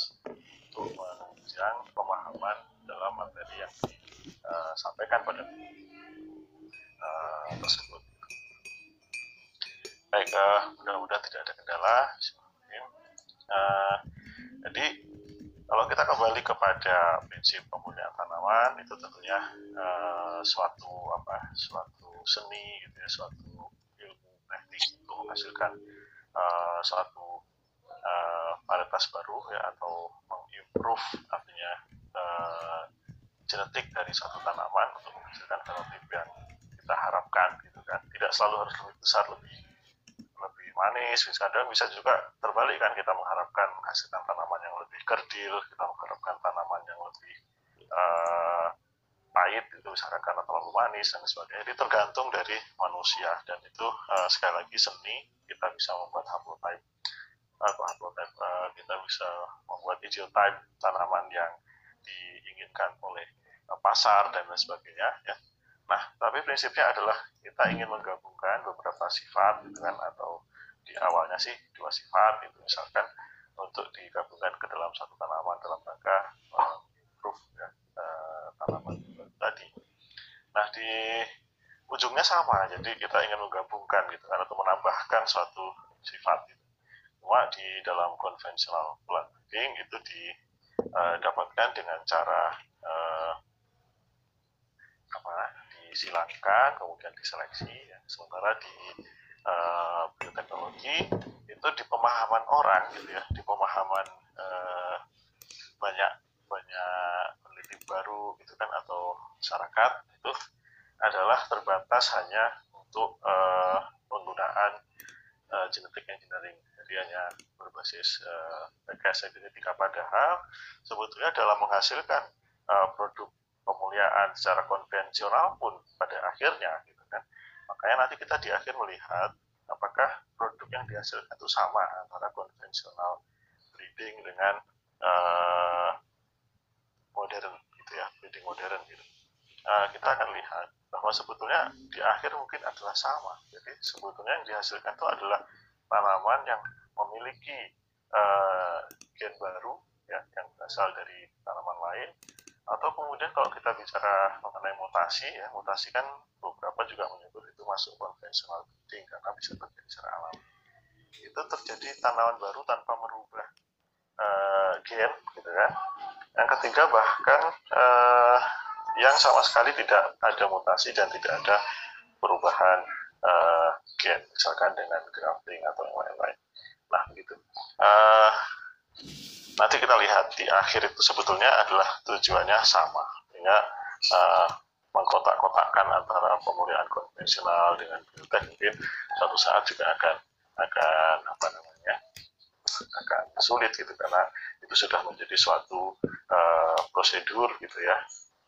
fasilitas untuk menunjang pemahaman dalam materi yang disampaikan pada uh, tersebut. Baik, uh, mudah-mudahan tidak ada kendala. Uh, jadi kalau kita kembali kepada prinsip pemulihan tanaman itu tentunya uh, suatu apa suatu seni gitu ya suatu ilmu teknik untuk menghasilkan uh, suatu varietas baru ya atau mengimprove artinya uh, genetik dari suatu tanaman untuk menghasilkan fenotip yang kita harapkan gitu kan. Tidak selalu harus lebih besar lebih lebih manis kadang bisa juga terbalik kan. Kita mengharapkan menghasilkan tanaman yang lebih kerdil kita mengharapkan tanaman yang lebih uh, pahit itu misalkan karena terlalu manis dan sebagainya. Jadi tergantung dari manusia dan itu uh, sekali lagi seni kita bisa membuat haplotype atau haplotype kita bisa membuat idiotype tanaman yang diinginkan oleh uh, pasar dan lain sebagainya ya Nah, tapi prinsipnya adalah kita ingin menggabungkan beberapa sifat gitu kan atau di awalnya sih dua sifat itu misalkan untuk digabungkan ke dalam satu tanaman dalam rangka improve ya, uh, tanaman tadi. Nah, di ujungnya sama, jadi kita ingin menggabungkan gitu kan atau menambahkan suatu sifat gitu. Cuma di dalam konvensional plant breeding itu didapatkan uh, dengan cara uh, apa disilangkan kemudian diseleksi ya. sementara di uh, bioteknologi itu di pemahaman orang gitu ya di pemahaman uh, banyak banyak peneliti baru gitu kan atau masyarakat itu adalah terbatas hanya untuk uh, penggunaan uh, genetik engineering. Jadi hanya berbasis uh, rekayasa genetika padahal sebetulnya dalam menghasilkan uh, produk pemuliaan secara konvensional pun pada akhirnya gitu kan. Makanya nanti kita di akhir melihat apakah produk yang dihasilkan itu sama antara konvensional breeding dengan uh, modern gitu ya breeding modern gitu. Uh, kita akan lihat bahwa sebetulnya di akhir mungkin adalah sama. Jadi sebetulnya yang dihasilkan itu adalah tanaman yang memiliki uh, gen baru ya yang berasal dari tanaman lain. Atau kemudian kalau kita bicara mengenai mutasi ya mutasi kan beberapa juga menyebut itu masuk konvensional breeding karena bisa terjadi secara alami. Itu terjadi tanaman baru tanpa merubah uh, gen gitu kan. Yang ketiga bahkan uh, yang sama sekali tidak ada mutasi dan tidak ada perubahan uh, gen misalkan dengan grafting atau yang lain-lain. Nah gitu. Uh, nanti kita lihat di akhir itu sebetulnya adalah tujuannya sama. Sehingga uh, mengkotak-kotakkan antara pemulihan konvensional dengan biotek mungkin suatu saat juga akan akan apa namanya akan sulit gitu. Karena itu sudah menjadi suatu uh, prosedur gitu ya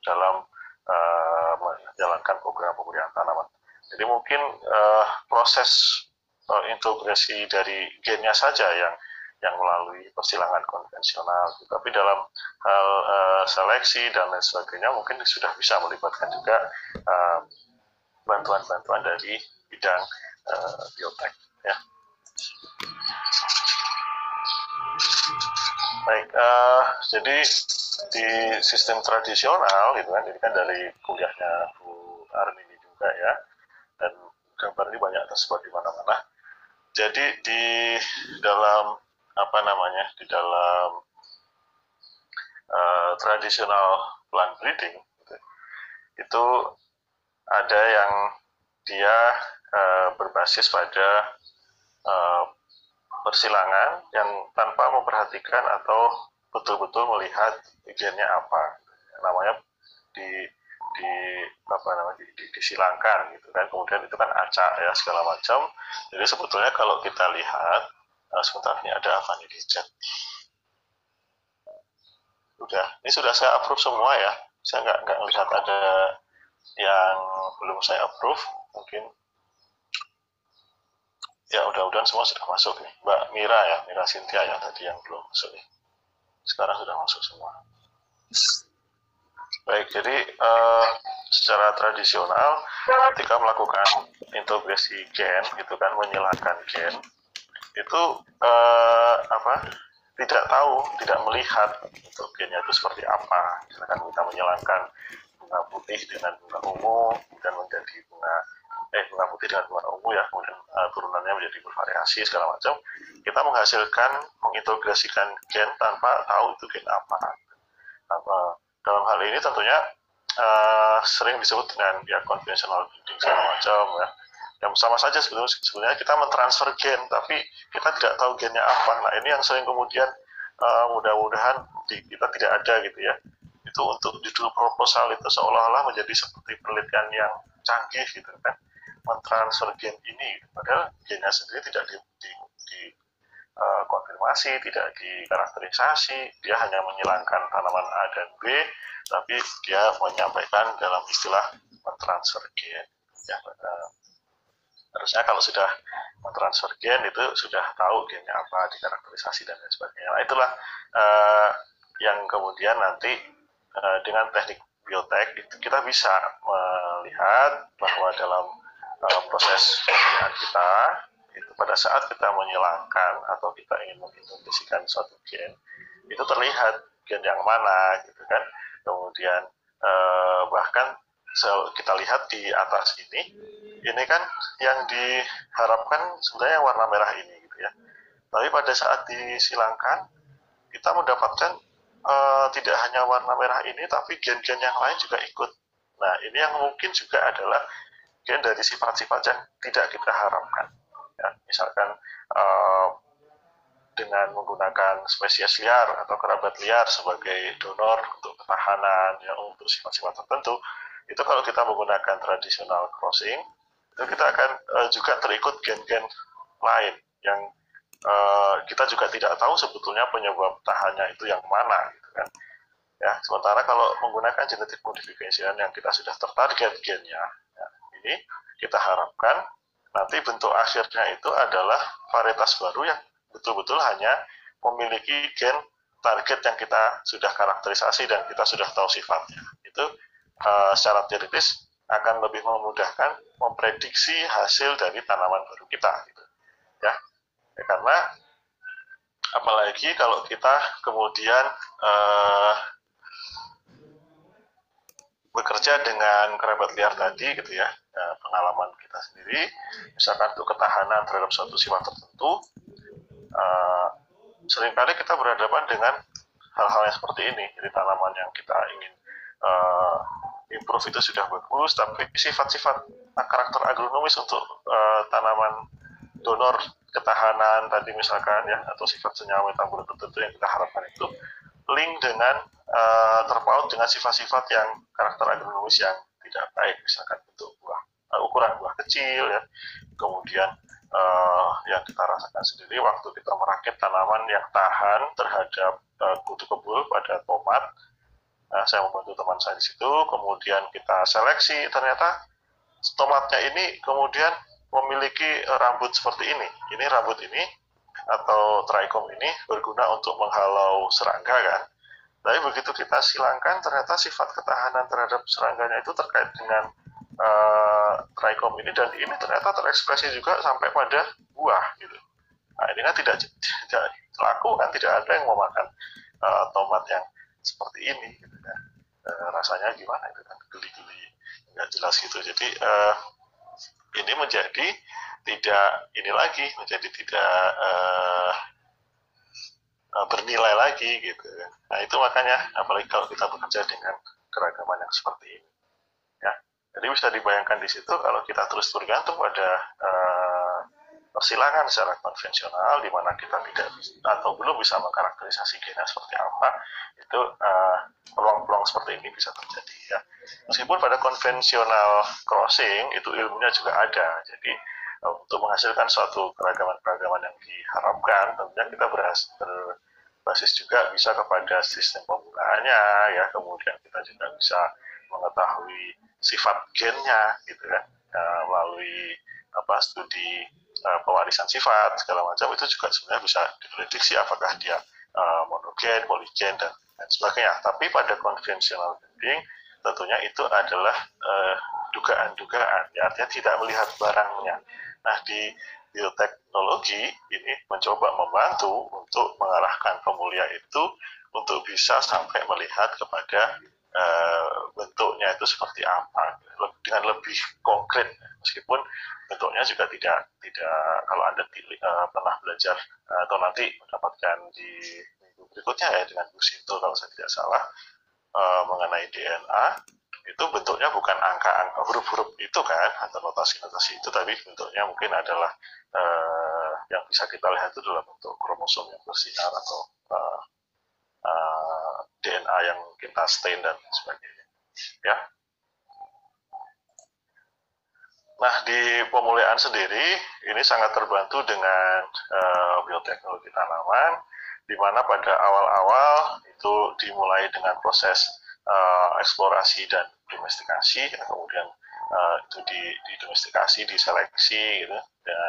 dalam uh, menjalankan program pemulihan tanaman. Jadi mungkin uh, proses uh, integrasi dari gennya saja yang yang melalui persilangan konvensional. Tapi dalam hal uh, seleksi dan lain sebagainya mungkin sudah bisa melibatkan juga bantuan-bantuan uh, dari bidang uh, biotek. Ya. Baik, uh, jadi di sistem tradisional gitu kan, jadi kan dari kuliahnya Bu Armini juga ya, dan gambar ini banyak tersebar di mana-mana. Jadi di dalam apa namanya di dalam uh, tradisional plant breeding gitu, itu ada yang dia uh, berbasis pada uh, persilangan yang tanpa memperhatikan atau betul-betul melihat gennya apa namanya di di apa namanya di, di, disilangkan gitu kan kemudian itu kan acak ya segala macam jadi sebetulnya kalau kita lihat Nah, sebentar ini ada apa nih di chat? Sudah, ini sudah saya approve semua ya. Saya nggak nggak melihat ada yang belum saya approve. Mungkin ya udah-udahan semua sudah masuk nih. Mbak Mira ya, Mira Sintia yang tadi yang belum masuk nih. Sekarang sudah masuk semua. Baik, jadi uh, secara tradisional ketika melakukan integrasi gen, gitu kan, menyilangkan gen, itu uh, apa tidak tahu, tidak melihat untuk gennya itu seperti apa. Misalkan kita menyilangkan bunga putih dengan bunga ungu, dan menjadi bunga eh bunga putih dengan bunga ungu ya, kemudian uh, turunannya menjadi bervariasi segala macam. Kita menghasilkan, mengintegrasikan gen tanpa tahu itu gen apa. apa. Dalam hal ini tentunya uh, sering disebut dengan ya konvensional breeding segala macam ya yang sama saja sebetulnya, sebenarnya kita mentransfer gen tapi kita tidak tahu gennya apa nah ini yang sering kemudian uh, mudah-mudahan kita tidak ada gitu ya itu untuk judul proposal itu seolah-olah menjadi seperti penelitian yang canggih gitu kan mentransfer gen ini padahal gennya sendiri tidak di, di, di uh, konfirmasi tidak dikarakterisasi. Dia hanya menyilangkan tanaman A dan B tapi dia menyampaikan dalam istilah mentransfer gen ya uh, harusnya kalau sudah mentransfer gen itu sudah tahu gennya apa dikarakterisasi dan lain sebagainya. Nah itulah uh, yang kemudian nanti uh, dengan teknik biotek kita bisa melihat bahwa dalam uh, proses pemilihan kita itu pada saat kita menyilangkan atau kita ingin mengintegrasikan suatu gen itu terlihat gen yang mana gitu kan kemudian uh, bahkan kita lihat di atas ini, ini kan yang diharapkan sebenarnya warna merah ini gitu ya. Tapi pada saat disilangkan, kita mendapatkan uh, tidak hanya warna merah ini, tapi gen-gen yang lain juga ikut. Nah, ini yang mungkin juga adalah gen dari sifat-sifat yang tidak kita harapkan. Ya, misalkan uh, dengan menggunakan spesies liar atau kerabat liar sebagai donor untuk ketahanan, ya, untuk sifat-sifat tertentu, itu kalau kita menggunakan tradisional crossing itu kita akan uh, juga terikut gen-gen lain yang uh, kita juga tidak tahu sebetulnya penyebab tahannya itu yang mana gitu kan ya sementara kalau menggunakan genetic modification yang kita sudah tertarget gennya ya, ini kita harapkan nanti bentuk akhirnya itu adalah varietas baru yang betul-betul hanya memiliki gen target yang kita sudah karakterisasi dan kita sudah tahu sifatnya. Itu uh, secara teoritis akan lebih memudahkan memprediksi hasil dari tanaman baru kita gitu. Ya, ya karena apalagi kalau kita kemudian uh, bekerja dengan kerabat liar tadi gitu ya uh, pengalaman kita sendiri. Misalkan untuk ketahanan terhadap suatu sifat tertentu uh, sering kali kita berhadapan dengan hal-hal yang seperti ini. Jadi tanaman yang kita ingin uh, improve itu sudah bagus, tapi sifat-sifat karakter agronomis untuk uh, tanaman donor ketahanan tadi misalkan ya atau sifat senyawa tertentu yang kita harapkan itu link dengan uh, terpaut dengan sifat-sifat yang karakter agronomis yang tidak baik misalkan bentuk buah uh, ukuran buah kecil ya kemudian uh, yang kita rasakan sendiri waktu kita merakit tanaman yang tahan terhadap uh, kutu kebul pada tomat Nah, saya membantu teman saya di situ, kemudian kita seleksi, ternyata tomatnya ini kemudian memiliki rambut seperti ini. Ini rambut ini atau trichom ini berguna untuk menghalau serangga kan. Tapi begitu kita silangkan, ternyata sifat ketahanan terhadap serangganya itu terkait dengan uh, trichom ini dan ini ternyata terekspresi juga sampai pada buah gitu. Nah ini kan tidak tidak laku kan, tidak ada yang mau makan uh, tomat yang seperti ini gitu kan. E, rasanya gimana itu kan? Geli-geli nggak jelas gitu. Jadi e, ini menjadi tidak ini lagi menjadi tidak e, bernilai lagi gitu kan. nah itu makanya apalagi kalau kita bekerja dengan keragaman yang seperti ini ya. Jadi bisa dibayangkan di situ kalau kita terus bergantung pada uh, persilangan secara konvensional di mana kita tidak atau belum bisa mengkarakterisasi gennya seperti apa itu uh, peluang-peluang seperti ini bisa terjadi ya. Meskipun pada konvensional crossing itu ilmunya juga ada. Jadi uh, untuk menghasilkan suatu keragaman-keragaman yang diharapkan. Tentunya kita berhasil berbasis juga bisa kepada sistem penggunaannya ya. Kemudian kita juga bisa mengetahui sifat gennya gitu kan. Uh, melalui apa studi uh, pewarisan sifat segala macam itu juga sebenarnya bisa diprediksi apakah dia uh, monogen, poligen dan lain sebagainya. Tapi pada konvensional breeding tentunya itu adalah uh, dugaan-dugaan, ya artinya tidak melihat barangnya. Nah di bioteknologi ini mencoba membantu untuk mengarahkan pemulia itu untuk bisa sampai melihat kepada uh, bentuknya itu seperti apa dengan lebih konkret meskipun bentuknya juga tidak tidak kalau anda uh, pernah belajar uh, atau nanti mendapatkan di minggu berikutnya ya dengan Bu Sinto kalau saya tidak salah uh, mengenai DNA itu bentuknya bukan angka-angka huruf-huruf itu kan atau notasi-notasi itu tapi bentuknya mungkin adalah uh, yang bisa kita lihat itu dalam bentuk kromosom yang bersinar atau uh, uh, DNA yang kita stain dan sebagainya. Ya. Nah, di pemulihan sendiri ini sangat terbantu dengan uh, bioteknologi tanaman, di mana pada awal-awal dimulai dengan proses uh, eksplorasi dan domestikasi, ya, kemudian uh, itu di, domestikasi, diseleksi, gitu, ya,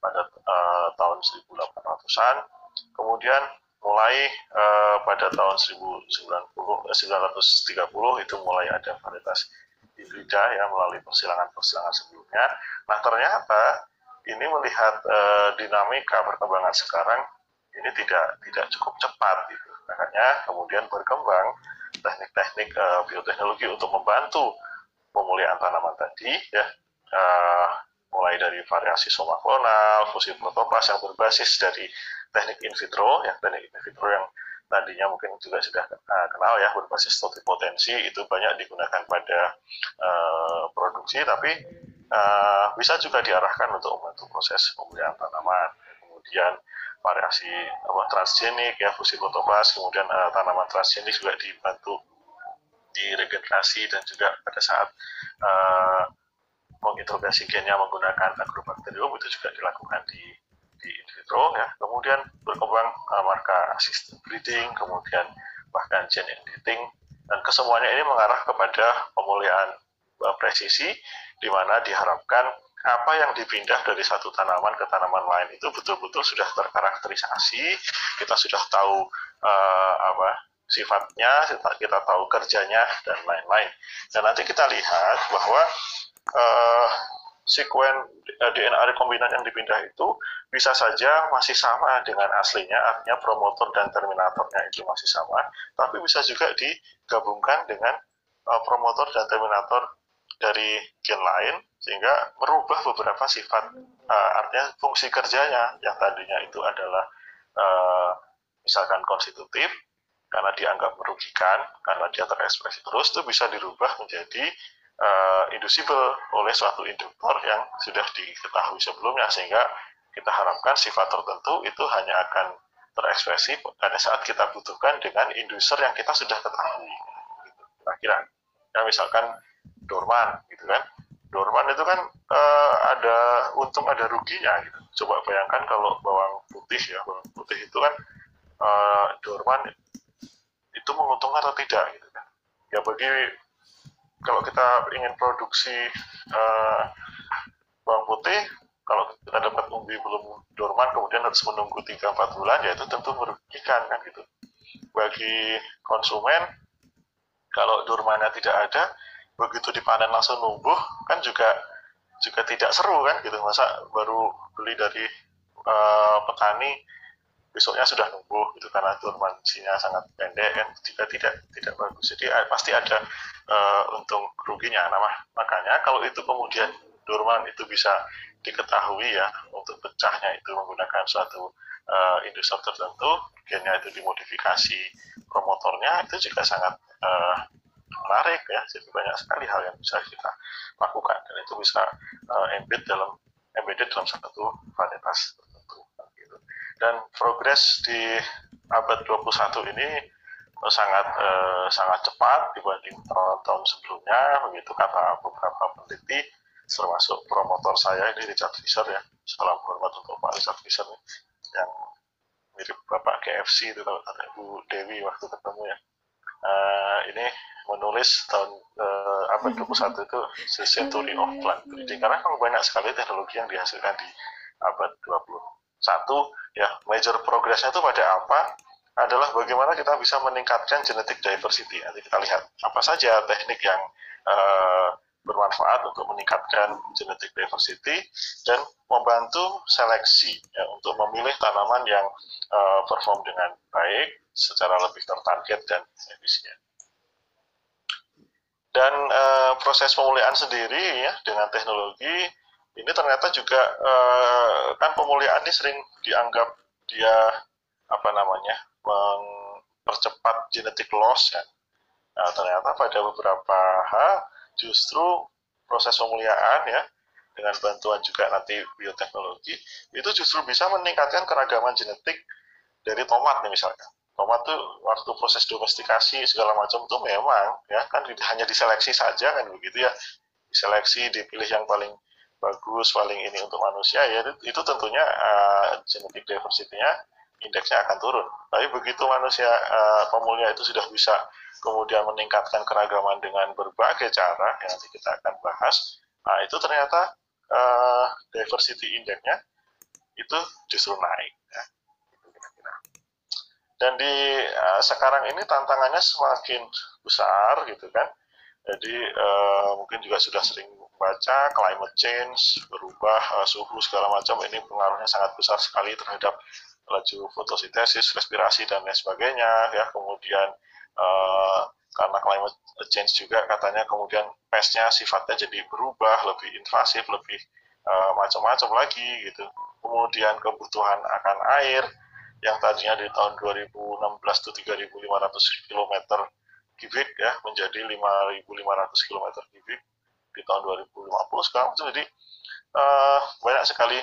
pada uh, tahun 1800-an, kemudian mulai uh, pada tahun 1990, 1930 itu mulai ada varietas hibrida ya melalui persilangan-persilangan sebelumnya. Nah ternyata ini melihat e, dinamika perkembangan sekarang ini tidak tidak cukup cepat gitu. Makanya kemudian berkembang teknik-teknik e, bioteknologi untuk membantu pemulihan tanaman tadi ya. E, mulai dari variasi soma klonal, fusi protopas yang berbasis dari teknik in vitro ya teknik in vitro yang tadinya mungkin juga sudah uh, kenal ya berbasis potensi itu banyak digunakan pada uh, produksi tapi uh, bisa juga diarahkan untuk membantu proses pemulihan tanaman. Kemudian variasi apa, transgenik ya fusi fotobas kemudian uh, tanaman transgenik juga dibantu diregenerasi dan juga pada saat uh, menginterogasi gennya menggunakan agrobakterium itu juga dilakukan di di in vitro ya. Kemudian berkembang uh, marka assisted breeding kemudian bahkan gene editing dan kesemuanya ini mengarah kepada pemulihan uh, presisi di mana diharapkan apa yang dipindah dari satu tanaman ke tanaman lain itu betul-betul sudah terkarakterisasi kita sudah tahu uh, apa sifatnya kita tahu kerjanya dan lain-lain. Dan nanti kita lihat bahwa uh, sekuen eh, DNA rekombinan yang dipindah itu bisa saja masih sama dengan aslinya, artinya promotor dan terminatornya itu masih sama, tapi bisa juga digabungkan dengan promotor dan terminator dari gen lain, sehingga merubah beberapa sifat, uh, artinya fungsi kerjanya. Yang tadinya itu adalah uh, misalkan konstitutif, karena dianggap merugikan, karena dia terekspresi terus, itu bisa dirubah menjadi uh, inducible oleh suatu induktor yang sudah diketahui sebelumnya. Sehingga kita harapkan sifat tertentu itu hanya akan terekspresi pada saat kita butuhkan dengan inducer yang kita sudah ketahui. Gitu, kira-kira ya misalkan dorman gitu kan. Dorman itu kan uh, ada untung ada ruginya gitu. Coba bayangkan kalau bawang putih ya bawang putih itu kan uh, dorman itu menguntungkan atau tidak gitu kan. Ya bagi kalau kita ingin produksi uh, bawang putih, kalau kita dapat umbi belum dorman, kemudian harus menunggu 3-4 bulan, ya itu tentu merugikan kan gitu. Bagi konsumen, kalau dormannya tidak ada, begitu dipanen langsung numbuh, kan juga juga tidak seru kan gitu. Masa baru beli dari uh, petani, besoknya sudah numbuh itu karena dormansinya sangat pendek kan juga tidak tidak bagus jadi eh, pasti ada uh, untung ruginya nah makanya kalau itu kemudian dorman itu bisa diketahui ya untuk pecahnya itu menggunakan suatu uh, industri tertentu gennya itu dimodifikasi promotornya itu juga sangat uh, menarik ya jadi banyak sekali hal yang bisa kita lakukan dan itu bisa uh, embed dalam embedded dalam satu varietas dan progres di abad 21 ini sangat eh, sangat cepat dibanding tahun-tahun sebelumnya begitu kata beberapa peneliti termasuk promotor saya ini Richard Fisher ya. Salam hormat untuk Pak Richard Fisher yang mirip Bapak KFC itu Ibu Dewi waktu ketemu ya uh, ini menulis tahun uh, abad 21 itu The Century of Plant Breeding karena kan banyak sekali teknologi yang dihasilkan di abad 20 satu, ya major progressnya itu pada apa? Adalah bagaimana kita bisa meningkatkan genetic diversity. Nanti kita lihat apa saja teknik yang uh, bermanfaat untuk meningkatkan genetic diversity dan membantu seleksi ya, untuk memilih tanaman yang uh, perform dengan baik secara lebih tertarget dan efisien. Dan uh, proses pemulihan sendiri ya dengan teknologi ini ternyata juga uh, kan pemulihan ini sering dianggap dia apa namanya mempercepat genetic loss kan. Nah, ternyata pada beberapa hal justru proses pemuliaan ya dengan bantuan juga nanti bioteknologi itu justru bisa meningkatkan keragaman genetik dari tomat nih misalkan. Tomat tuh waktu proses domestikasi segala macam tuh memang ya kan hanya diseleksi saja kan begitu ya. Diseleksi dipilih yang paling bagus paling ini untuk manusia ya itu tentunya uh, genetik diversity-nya indeksnya akan turun. Tapi begitu manusia uh, pemulia itu sudah bisa kemudian meningkatkan keragaman dengan berbagai cara yang nanti kita akan bahas, nah itu ternyata uh, diversity indexnya itu justru naik. Ya. Dan di uh, sekarang ini tantangannya semakin besar gitu kan. Jadi uh, mungkin juga sudah sering baca climate change, berubah uh, suhu segala macam ini pengaruhnya sangat besar sekali terhadap laju fotosintesis, respirasi dan lain sebagainya ya. Kemudian uh, karena climate change juga katanya kemudian pestnya sifatnya jadi berubah lebih invasif lebih uh, macam-macam lagi gitu. Kemudian kebutuhan akan air yang tadinya di tahun 2016 itu 3.500 km kubik ya menjadi 5.500 km kubik di tahun 2050 sekarang. Jadi uh, banyak sekali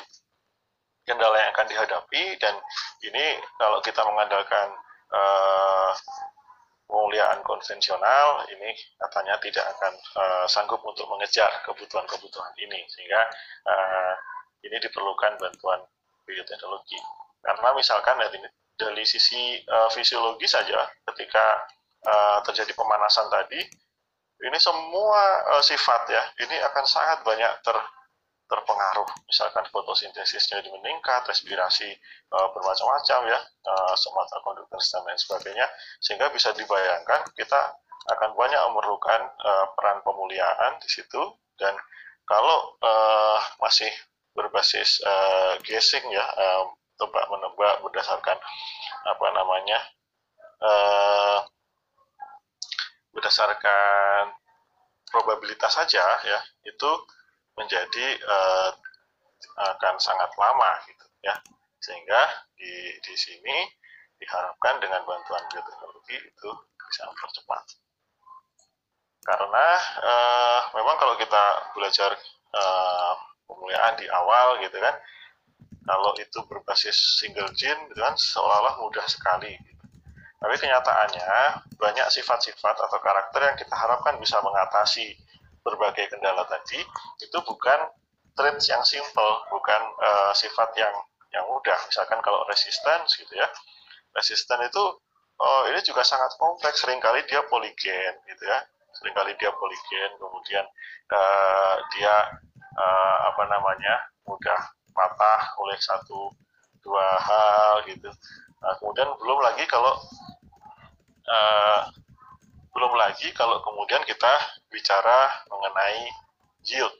kendala yang akan dihadapi dan ini kalau kita mengandalkan uh, pemuliaan konvensional ini katanya tidak akan uh, sanggup untuk mengejar kebutuhan-kebutuhan ini sehingga uh, ini diperlukan bantuan bioteknologi. Karena misalkan dari, dari sisi uh, fisiologi saja ketika uh, terjadi pemanasan tadi ini semua uh, sifat ya ini akan sangat banyak ter terpengaruh. Misalkan fotosintesisnya meningkat respirasi uh, bermacam-macam ya uh, semata konduktor dan lain sebagainya sehingga bisa dibayangkan kita akan banyak memerlukan uh, peran pemuliaan di situ. Dan kalau uh, masih berbasis uh, guessing ya uh, tebak menebak berdasarkan apa namanya uh, berdasarkan probabilitas saja ya itu menjadi uh, akan sangat lama gitu ya sehingga di di sini diharapkan dengan bantuan bioteknologi itu bisa mempercepat karena uh, memang kalau kita belajar uh, pemuliaan di awal gitu kan kalau itu berbasis single gene gitu kan seolah-olah mudah sekali gitu. tapi kenyataannya banyak sifat-sifat atau karakter yang kita harapkan bisa mengatasi berbagai kendala tadi itu bukan traits yang simple, bukan uh, sifat yang yang mudah. Misalkan kalau resistance gitu ya, resisten itu oh, ini juga sangat kompleks. Seringkali dia poligen gitu ya, sering kali dia poligen, kemudian uh, dia uh, apa namanya mudah patah oleh satu dua hal gitu. Nah, kemudian belum lagi kalau uh, belum lagi kalau kemudian kita bicara mengenai yield.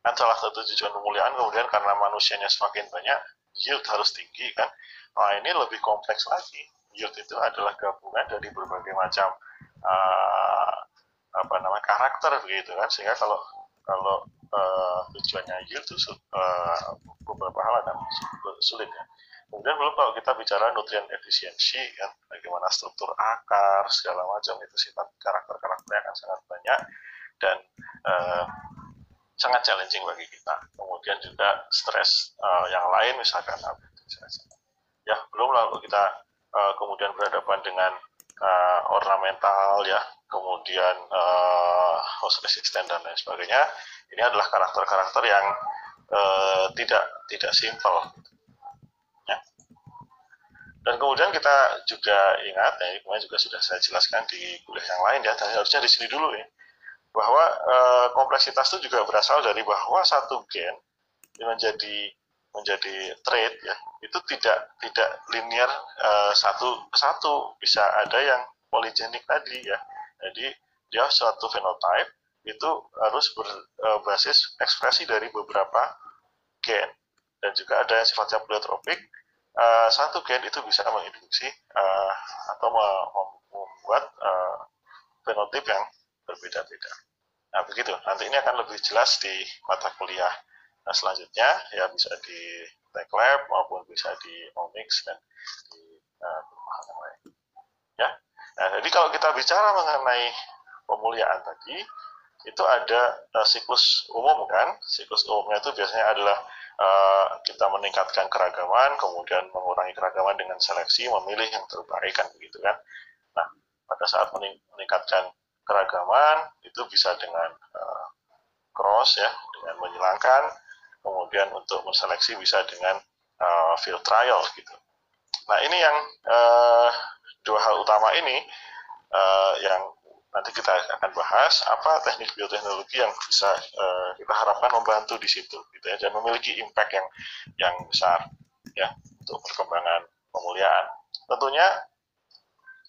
Kan salah satu tujuan pemulihan kemudian karena manusianya semakin banyak, yield harus tinggi kan. Nah ini lebih kompleks lagi. Yield itu adalah gabungan dari berbagai macam uh, apa namanya karakter begitu kan. Sehingga kalau kalau uh, tujuannya yield itu uh, beberapa hal akan sulit ya. Kemudian belum kalau kita bicara nutrien efisiensi, kan, bagaimana struktur akar, segala macam itu sifat karakter-karakternya akan sangat banyak dan uh, sangat challenging bagi kita. Kemudian juga stres uh, yang lain, misalkan ya belum lalu kita uh, kemudian berhadapan dengan uh, ornamental ya, kemudian uh, host resistant dan lain sebagainya. Ini adalah karakter-karakter yang uh, tidak tidak simple dan kemudian kita juga ingat, ya kemarin juga sudah saya jelaskan di kuliah yang lain ya, dan harusnya di sini dulu ya, bahwa e, kompleksitas itu juga berasal dari bahwa satu gen menjadi menjadi trait ya itu tidak tidak linear e, satu satu. Bisa ada yang poligenik tadi ya. Jadi dia suatu fenotype itu harus berbasis ekspresi dari beberapa gen. Dan juga ada yang sifatnya pleiotropik uh, satu gen itu bisa menginduksi uh, atau membuat uh, fenotip yang berbeda-beda. Nah begitu, nanti ini akan lebih jelas di mata kuliah nah, selanjutnya, ya bisa di Tech Lab maupun bisa di Omics dan di uh, yang lain. Ya, nah, jadi kalau kita bicara mengenai pemuliaan tadi, itu ada uh, siklus umum kan, siklus umumnya itu biasanya adalah uh, kita meningkatkan keragaman, kemudian mengurangi keragaman dengan seleksi, memilih yang terbaik kan begitu kan. Nah, pada saat meningkatkan keragaman itu bisa dengan uh, cross ya, dengan menyilangkan, kemudian untuk menseleksi bisa dengan uh, field trial gitu. Nah ini yang uh, dua hal utama ini uh, yang nanti kita akan bahas apa teknik bioteknologi yang bisa uh, kita harapkan membantu di situ gitu ya dan memiliki impact yang yang besar ya untuk perkembangan pemulihan. Tentunya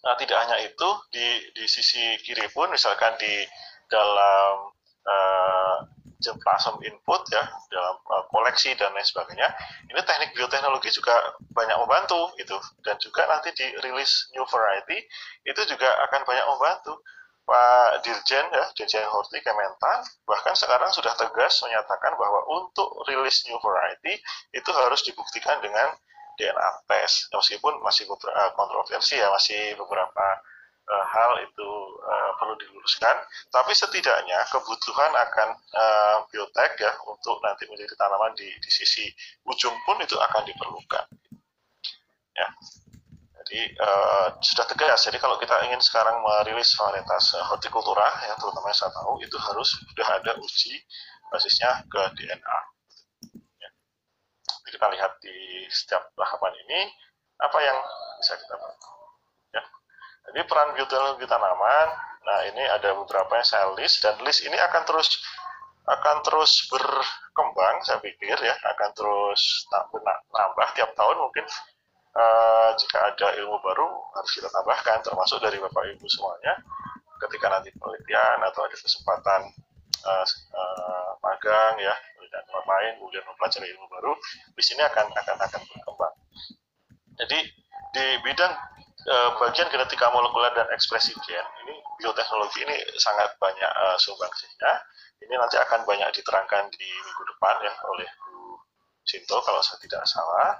nah, tidak hanya itu di di sisi kiri pun misalkan di dalam uh, jemplasem input ya dalam uh, koleksi dan lain sebagainya ini teknik bioteknologi juga banyak membantu itu dan juga nanti di rilis new variety itu juga akan banyak membantu Pak Dirjen ya, Dirjen Horti Kementan bahkan sekarang sudah tegas menyatakan bahwa untuk rilis new variety itu harus dibuktikan dengan DNA test. Meskipun masih beberapa eh, kontroversi ya masih beberapa uh, hal itu uh, perlu diluruskan. Tapi setidaknya kebutuhan akan uh, biotek ya untuk nanti menjadi tanaman di, di sisi ujung pun itu akan diperlukan. Ya jadi uh, sudah tegas. Jadi kalau kita ingin sekarang merilis varietas uh, hortikultura, yang terutama yang saya tahu itu harus sudah ada uji basisnya ke DNA. Ya. Jadi kita lihat di setiap tahapan ini apa yang bisa kita bantu. Ya. Jadi peran bioteknologi tanaman. Nah ini ada beberapa yang saya list dan list ini akan terus akan terus berkembang saya pikir ya akan terus nambah tiap tahun mungkin uh, jika ada ilmu baru harus kita tambahkan termasuk dari bapak ibu semuanya. Ketika nanti penelitian atau ada kesempatan uh, uh, magang ya dan lain kemudian mempelajari ilmu baru di sini akan akan akan berkembang. Jadi di bidang bagian genetika molekuler dan ekspresi gen ini bioteknologi ini sangat banyak uh, sumbangsihnya. Ini nanti akan banyak diterangkan di minggu depan ya oleh Bu Sinto kalau saya tidak salah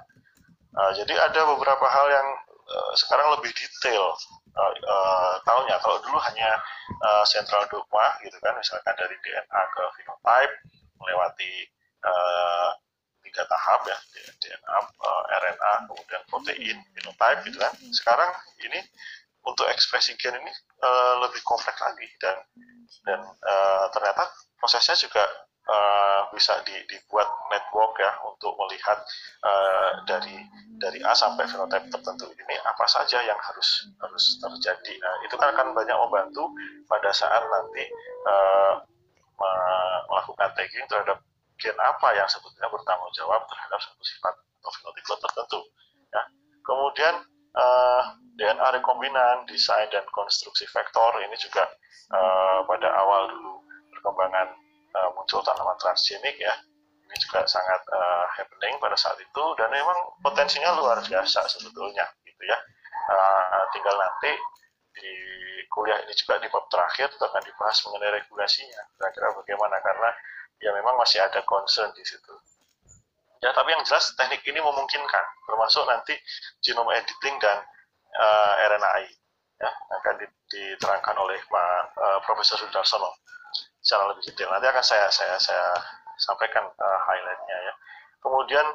Uh, jadi ada beberapa hal yang uh, sekarang lebih detail uh, uh, tahunya. Kalau dulu hanya uh, central dogma gitu kan, misalkan dari DNA ke phenotype melewati uh, tiga tahap ya, DNA, uh, RNA, kemudian protein, phenotype gitu kan. Sekarang ini untuk ekspresi gen ini uh, lebih kompleks lagi dan dan uh, ternyata prosesnya juga uh, bisa di, dibuat network ya untuk melihat uh, dari dari A sampai fenotipe tertentu ini apa saja yang harus harus terjadi. Nah, itu kan akan banyak membantu pada saat nanti uh, melakukan tagging terhadap gen apa yang sebetulnya bertanggung jawab terhadap satu sifat atau fenotipe tertentu. Ya. Kemudian uh, DNA rekombinan, desain dan konstruksi vektor ini juga uh, pada awal dulu perkembangan uh, muncul tanaman transgenik ya. Ini juga sangat uh, happening pada saat itu dan memang potensinya luar biasa sebetulnya gitu ya. Uh, tinggal nanti di kuliah ini juga di bab terakhir akan dibahas mengenai regulasinya. Kira-kira bagaimana? Karena ya memang masih ada concern di situ. Ya tapi yang jelas teknik ini memungkinkan termasuk nanti genome editing dan uh, RNAi ya akan diterangkan oleh Pak uh, Profesor Sudarsono secara lebih detail. Nanti akan saya saya saya sampaikan uh, highlightnya ya. Kemudian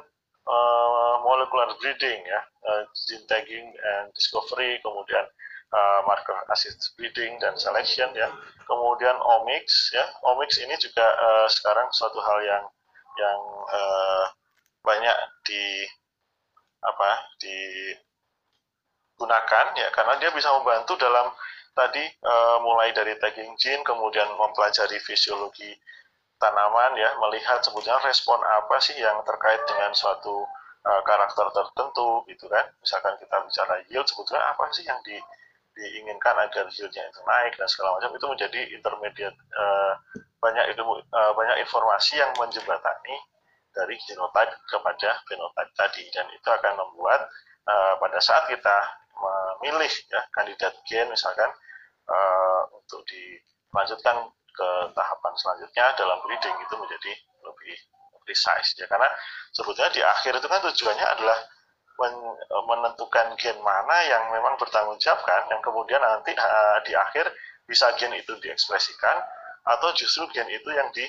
uh, molecular breeding ya, uh, gene tagging and discovery, kemudian uh, marker acid breeding dan selection ya. Kemudian omics ya. Omics ini juga uh, sekarang suatu hal yang yang uh, banyak di apa digunakan ya karena dia bisa membantu dalam tadi uh, mulai dari tagging gene kemudian mempelajari fisiologi tanaman ya melihat sebetulnya respon apa sih yang terkait dengan suatu uh, karakter tertentu gitu kan. Misalkan kita bicara yield sebetulnya apa sih yang di, diinginkan agar yieldnya itu naik dan segala macam itu menjadi intermediate uh, banyak ilmu uh, banyak informasi yang menjembatani dari genotype kepada phenotype tadi. Dan itu akan membuat uh, pada saat kita memilih ya kandidat gen misalkan uh, untuk dilanjutkan ke tahapan selanjutnya dalam breeding itu menjadi lebih precise ya. Karena sebetulnya di akhir itu kan tujuannya adalah menentukan gen mana yang memang bertanggung jawab kan yang kemudian nanti uh, di akhir bisa gen itu diekspresikan atau justru gen itu yang di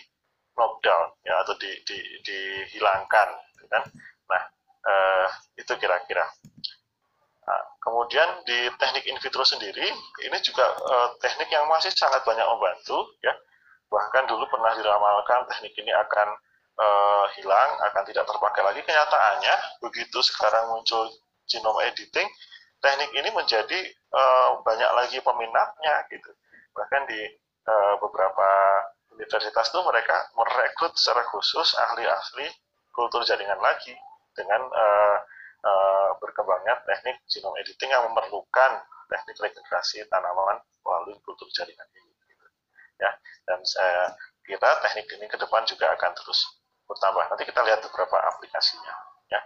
knockdown ya atau di, di, dihilangkan gitu kan. Nah uh, itu kira-kira kemudian di teknik in vitro sendiri ini juga uh, teknik yang masih sangat banyak membantu ya. Bahkan dulu pernah diramalkan teknik ini akan uh, hilang akan tidak terpakai lagi. Kenyataannya begitu sekarang muncul genome editing teknik ini menjadi uh, banyak lagi peminatnya gitu. Bahkan di uh, beberapa universitas itu mereka merekrut secara khusus ahli-ahli kultur jaringan lagi dengan uh, uh, berkembangnya teknik genome editing yang memerlukan teknik regenerasi tanaman melalui kultur jaringan ini. Gitu. Ya, dan saya kira teknik ini ke depan juga akan terus bertambah. Nanti kita lihat beberapa aplikasinya. Ya.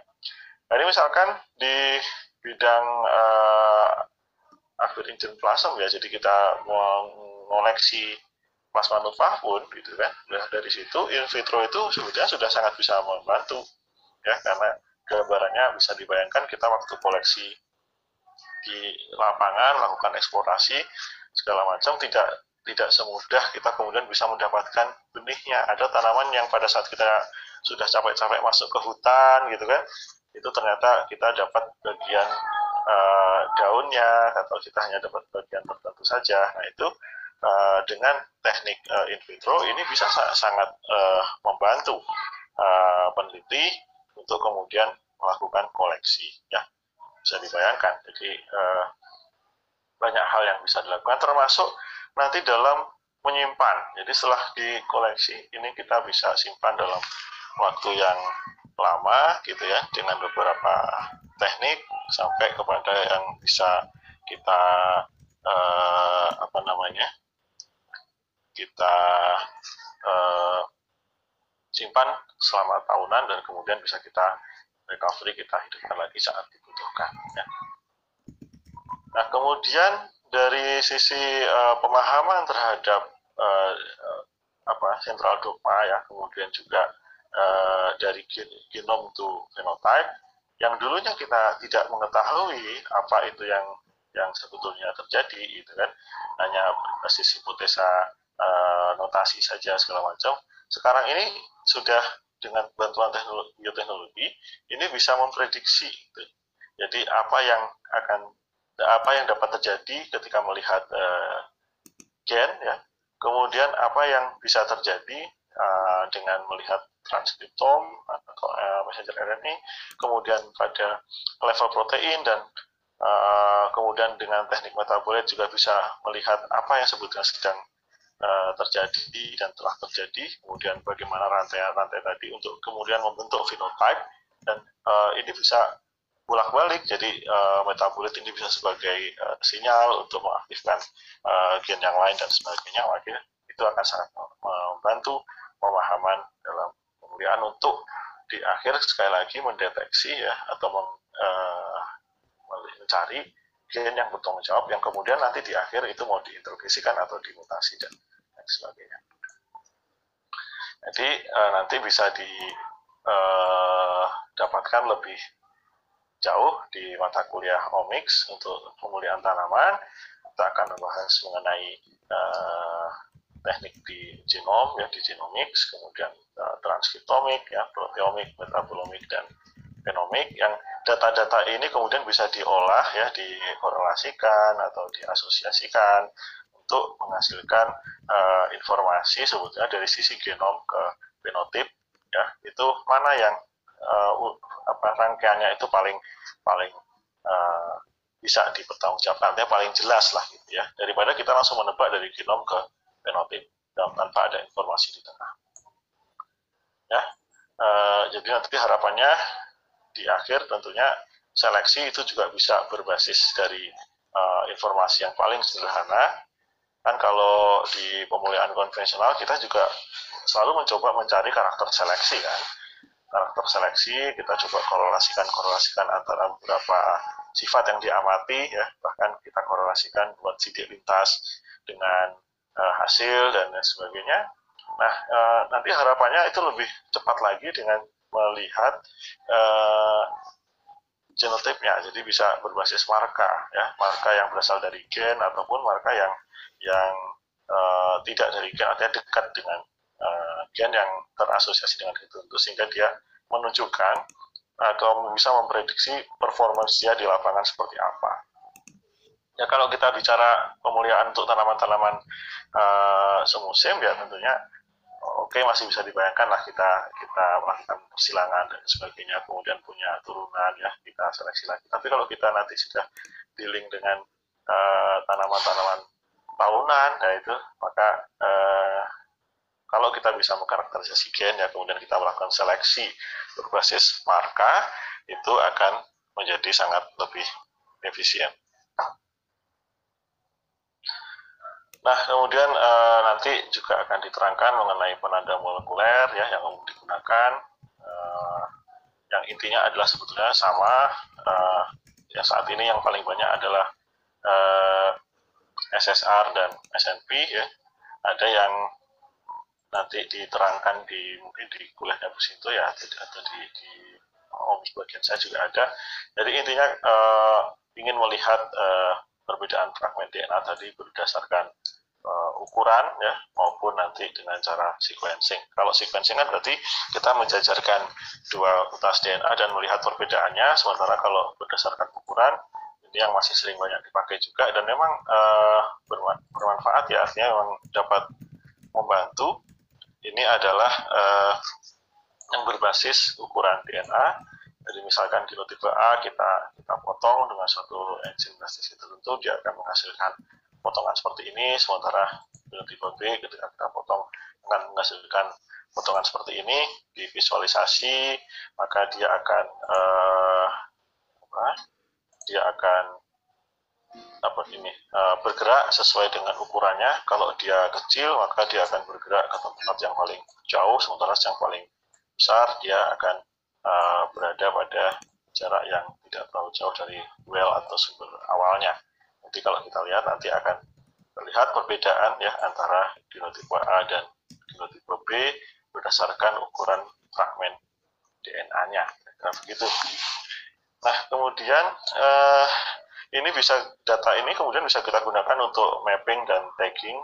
Nah, ini misalkan di bidang uh, Avid Engine Plasm ya, jadi kita mengoleksi plasma nutfah pun gitu kan dari situ in vitro itu sebetulnya sudah sangat bisa membantu ya karena gambarannya bisa dibayangkan kita waktu koleksi di lapangan melakukan eksplorasi segala macam tidak tidak semudah kita kemudian bisa mendapatkan benihnya. Ada tanaman yang pada saat kita sudah capek-capek masuk ke hutan gitu kan itu ternyata kita dapat bagian uh, daunnya atau kita hanya dapat bagian tertentu saja. Nah itu uh, dengan teknik uh, in vitro ini bisa sangat uh, membantu uh, peneliti untuk kemudian melakukan koleksi ya. Bisa dibayangkan. Jadi uh, banyak hal yang bisa dilakukan termasuk nanti dalam menyimpan. Jadi setelah dikoleksi ini kita bisa simpan dalam waktu yang lama gitu ya dengan beberapa teknik sampai kepada yang bisa kita uh, apa namanya kita uh, simpan selama tahunan dan kemudian bisa kita recovery kita hidupkan lagi saat dibutuhkan ya. Nah kemudian dari sisi uh, pemahaman terhadap uh, apa sentral dogma ya kemudian juga uh, dari gen genom to phenotype yang dulunya kita tidak mengetahui apa itu yang yang sebetulnya terjadi itu kan hanya berbasis hipotesa uh, notasi saja segala macam. Sekarang ini sudah dengan bantuan teknologi, bioteknologi ini bisa memprediksi. Gitu. Jadi apa yang akan apa yang dapat terjadi ketika melihat uh, gen ya. Kemudian apa yang bisa terjadi uh, dengan melihat transkriptom atau uh, messenger RNA, kemudian pada level protein dan uh, kemudian dengan teknik metabolit juga bisa melihat apa yang sebetulnya sedang uh, terjadi dan telah terjadi, kemudian bagaimana rantai-rantai tadi untuk kemudian membentuk phenotype. Dan uh, ini bisa bolak-balik. Jadi uh, metabolit ini bisa sebagai uh, sinyal untuk mengaktifkan uh, gen yang lain dan sebagainya. Makanya itu akan sangat membantu pemahaman dalam pemulihan untuk di akhir sekali lagi mendeteksi ya atau mem, uh, mencari gen yang bertanggung jawab yang kemudian nanti di akhir itu mau diinterogasikan atau dimutasi dan dan sebagainya. Jadi uh, nanti bisa didapatkan eh, uh, lebih jauh di mata kuliah Omics untuk pemulihan tanaman. Kita akan membahas mengenai uh, teknik di genom ya di genomics, kemudian uh, transkriptomik ya, proteomik, metabolomic dan genomik yang data-data ini kemudian bisa diolah ya dikorelasikan atau diasosiasikan untuk menghasilkan uh, informasi sebetulnya dari sisi genom ke fenotip ya. Itu mana yang uh, apa rangkaiannya itu paling paling uh, bisa dipertanggungjawabkan. Ya paling jelas lah gitu ya. Daripada kita langsung menebak dari genom ke fenotip tanpa ada informasi di tengah. Ya uh, jadi nanti harapannya di akhir tentunya seleksi itu juga bisa berbasis dari uh, informasi yang paling sederhana. Kan kalau di pemulihan konvensional kita juga selalu mencoba mencari karakter seleksi kan. Karakter seleksi kita coba korelasikan korelasikan antara beberapa sifat yang diamati ya bahkan kita korelasikan buat sidik lintas dengan uh, hasil dan lain sebagainya. Nah uh, nanti harapannya itu lebih cepat lagi dengan melihat uh, genotipnya jadi bisa berbasis marka ya marka yang berasal dari gen ataupun marka yang yang uh, tidak dari gen artinya dekat dengan uh, gen yang terasosiasi dengan itu sehingga dia menunjukkan atau bisa memprediksi performance dia di lapangan seperti apa. Ya kalau kita bicara pemuliaan untuk tanaman-tanaman uh, semusim ya tentunya oke okay, masih bisa dibayangkan lah kita kita melakukan persilangan dan sebagainya kemudian punya turunan ya kita seleksi lagi tapi kalau kita nanti sudah dealing dengan eh, tanaman-tanaman uh, tahunan ya itu maka uh, kalau kita bisa mengkarakterisasi gen ya kemudian kita melakukan seleksi berbasis marka itu akan menjadi sangat lebih efisien. Nah, kemudian e, nanti juga akan diterangkan mengenai penanda molekuler ya yang umum digunakan. E, yang intinya adalah sebetulnya sama. E, ya saat ini yang paling banyak adalah e, SSR dan SNP ya. Ada yang nanti diterangkan di mungkin di kuliahnya Bu Sinto ya atau di, di oh, bagian saya juga ada. Jadi intinya e, ingin melihat e, perbedaan fragmen DNA tadi berdasarkan uh, ukuran ya maupun nanti dengan cara sequencing. Kalau sequencing kan berarti kita menjajarkan dua utas DNA dan melihat perbedaannya, sementara kalau berdasarkan ukuran yang masih sering banyak dipakai juga dan memang uh, bermanfaat ya artinya memang dapat membantu. Ini adalah uh, yang berbasis ukuran DNA jadi misalkan genotipe A kita kita potong dengan suatu enzim plastis tertentu, dia akan menghasilkan potongan seperti ini, sementara genotipe B ketika kita potong akan menghasilkan potongan seperti ini, divisualisasi, maka dia akan uh, dia akan apa ini uh, bergerak sesuai dengan ukurannya. Kalau dia kecil, maka dia akan bergerak ke tempat yang paling jauh, sementara yang paling besar dia akan uh, berada pada jarak yang tidak terlalu jauh dari well atau sumber awalnya. Nanti kalau kita lihat nanti akan terlihat perbedaan ya antara genotipe A dan genotipe B berdasarkan ukuran fragmen DNA-nya. Nah, begitu. Nah, kemudian uh, ini bisa data ini kemudian bisa kita gunakan untuk mapping dan tagging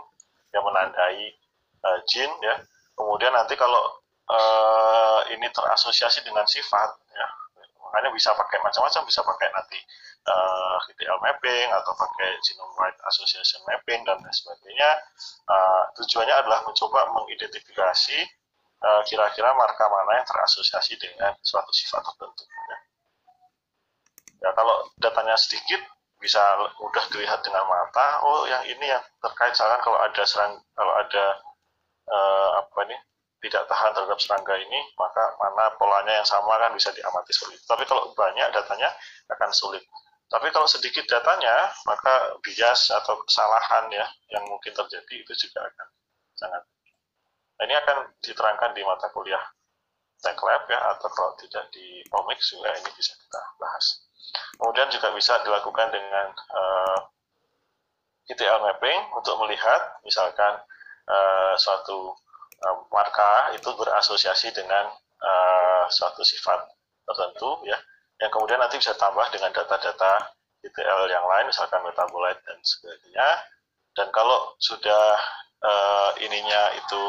yang menandai uh, gene ya. Kemudian nanti kalau uh, ini terasosiasi dengan sifat ya. Makanya bisa pakai macam-macam bisa pakai nanti uh, GTL mapping atau pakai genome wide association mapping dan sebagainya. Uh, tujuannya adalah mencoba mengidentifikasi kira-kira uh, marka mana yang terasosiasi dengan suatu sifat tertentu ya. kalau datanya sedikit bisa mudah dilihat dengan mata oh yang ini yang terkait misalkan kalau ada serang kalau ada uh, apa nih tidak tahan terhadap serangga ini, maka mana polanya yang sama kan bisa diamati itu. Tapi kalau banyak datanya akan sulit. Tapi kalau sedikit datanya, maka bias atau kesalahan ya yang mungkin terjadi itu juga akan sangat. Nah, ini akan diterangkan di mata kuliah Tech Lab ya, atau kalau tidak di Omics juga ini bisa kita bahas. Kemudian juga bisa dilakukan dengan uh, eh, ETL mapping untuk melihat misalkan uh, suatu uh, marka itu berasosiasi dengan uh, suatu sifat tertentu ya. Yang kemudian nanti bisa tambah dengan data-data ETL yang lain misalkan metabolite dan sebagainya. Dan kalau sudah uh, ininya itu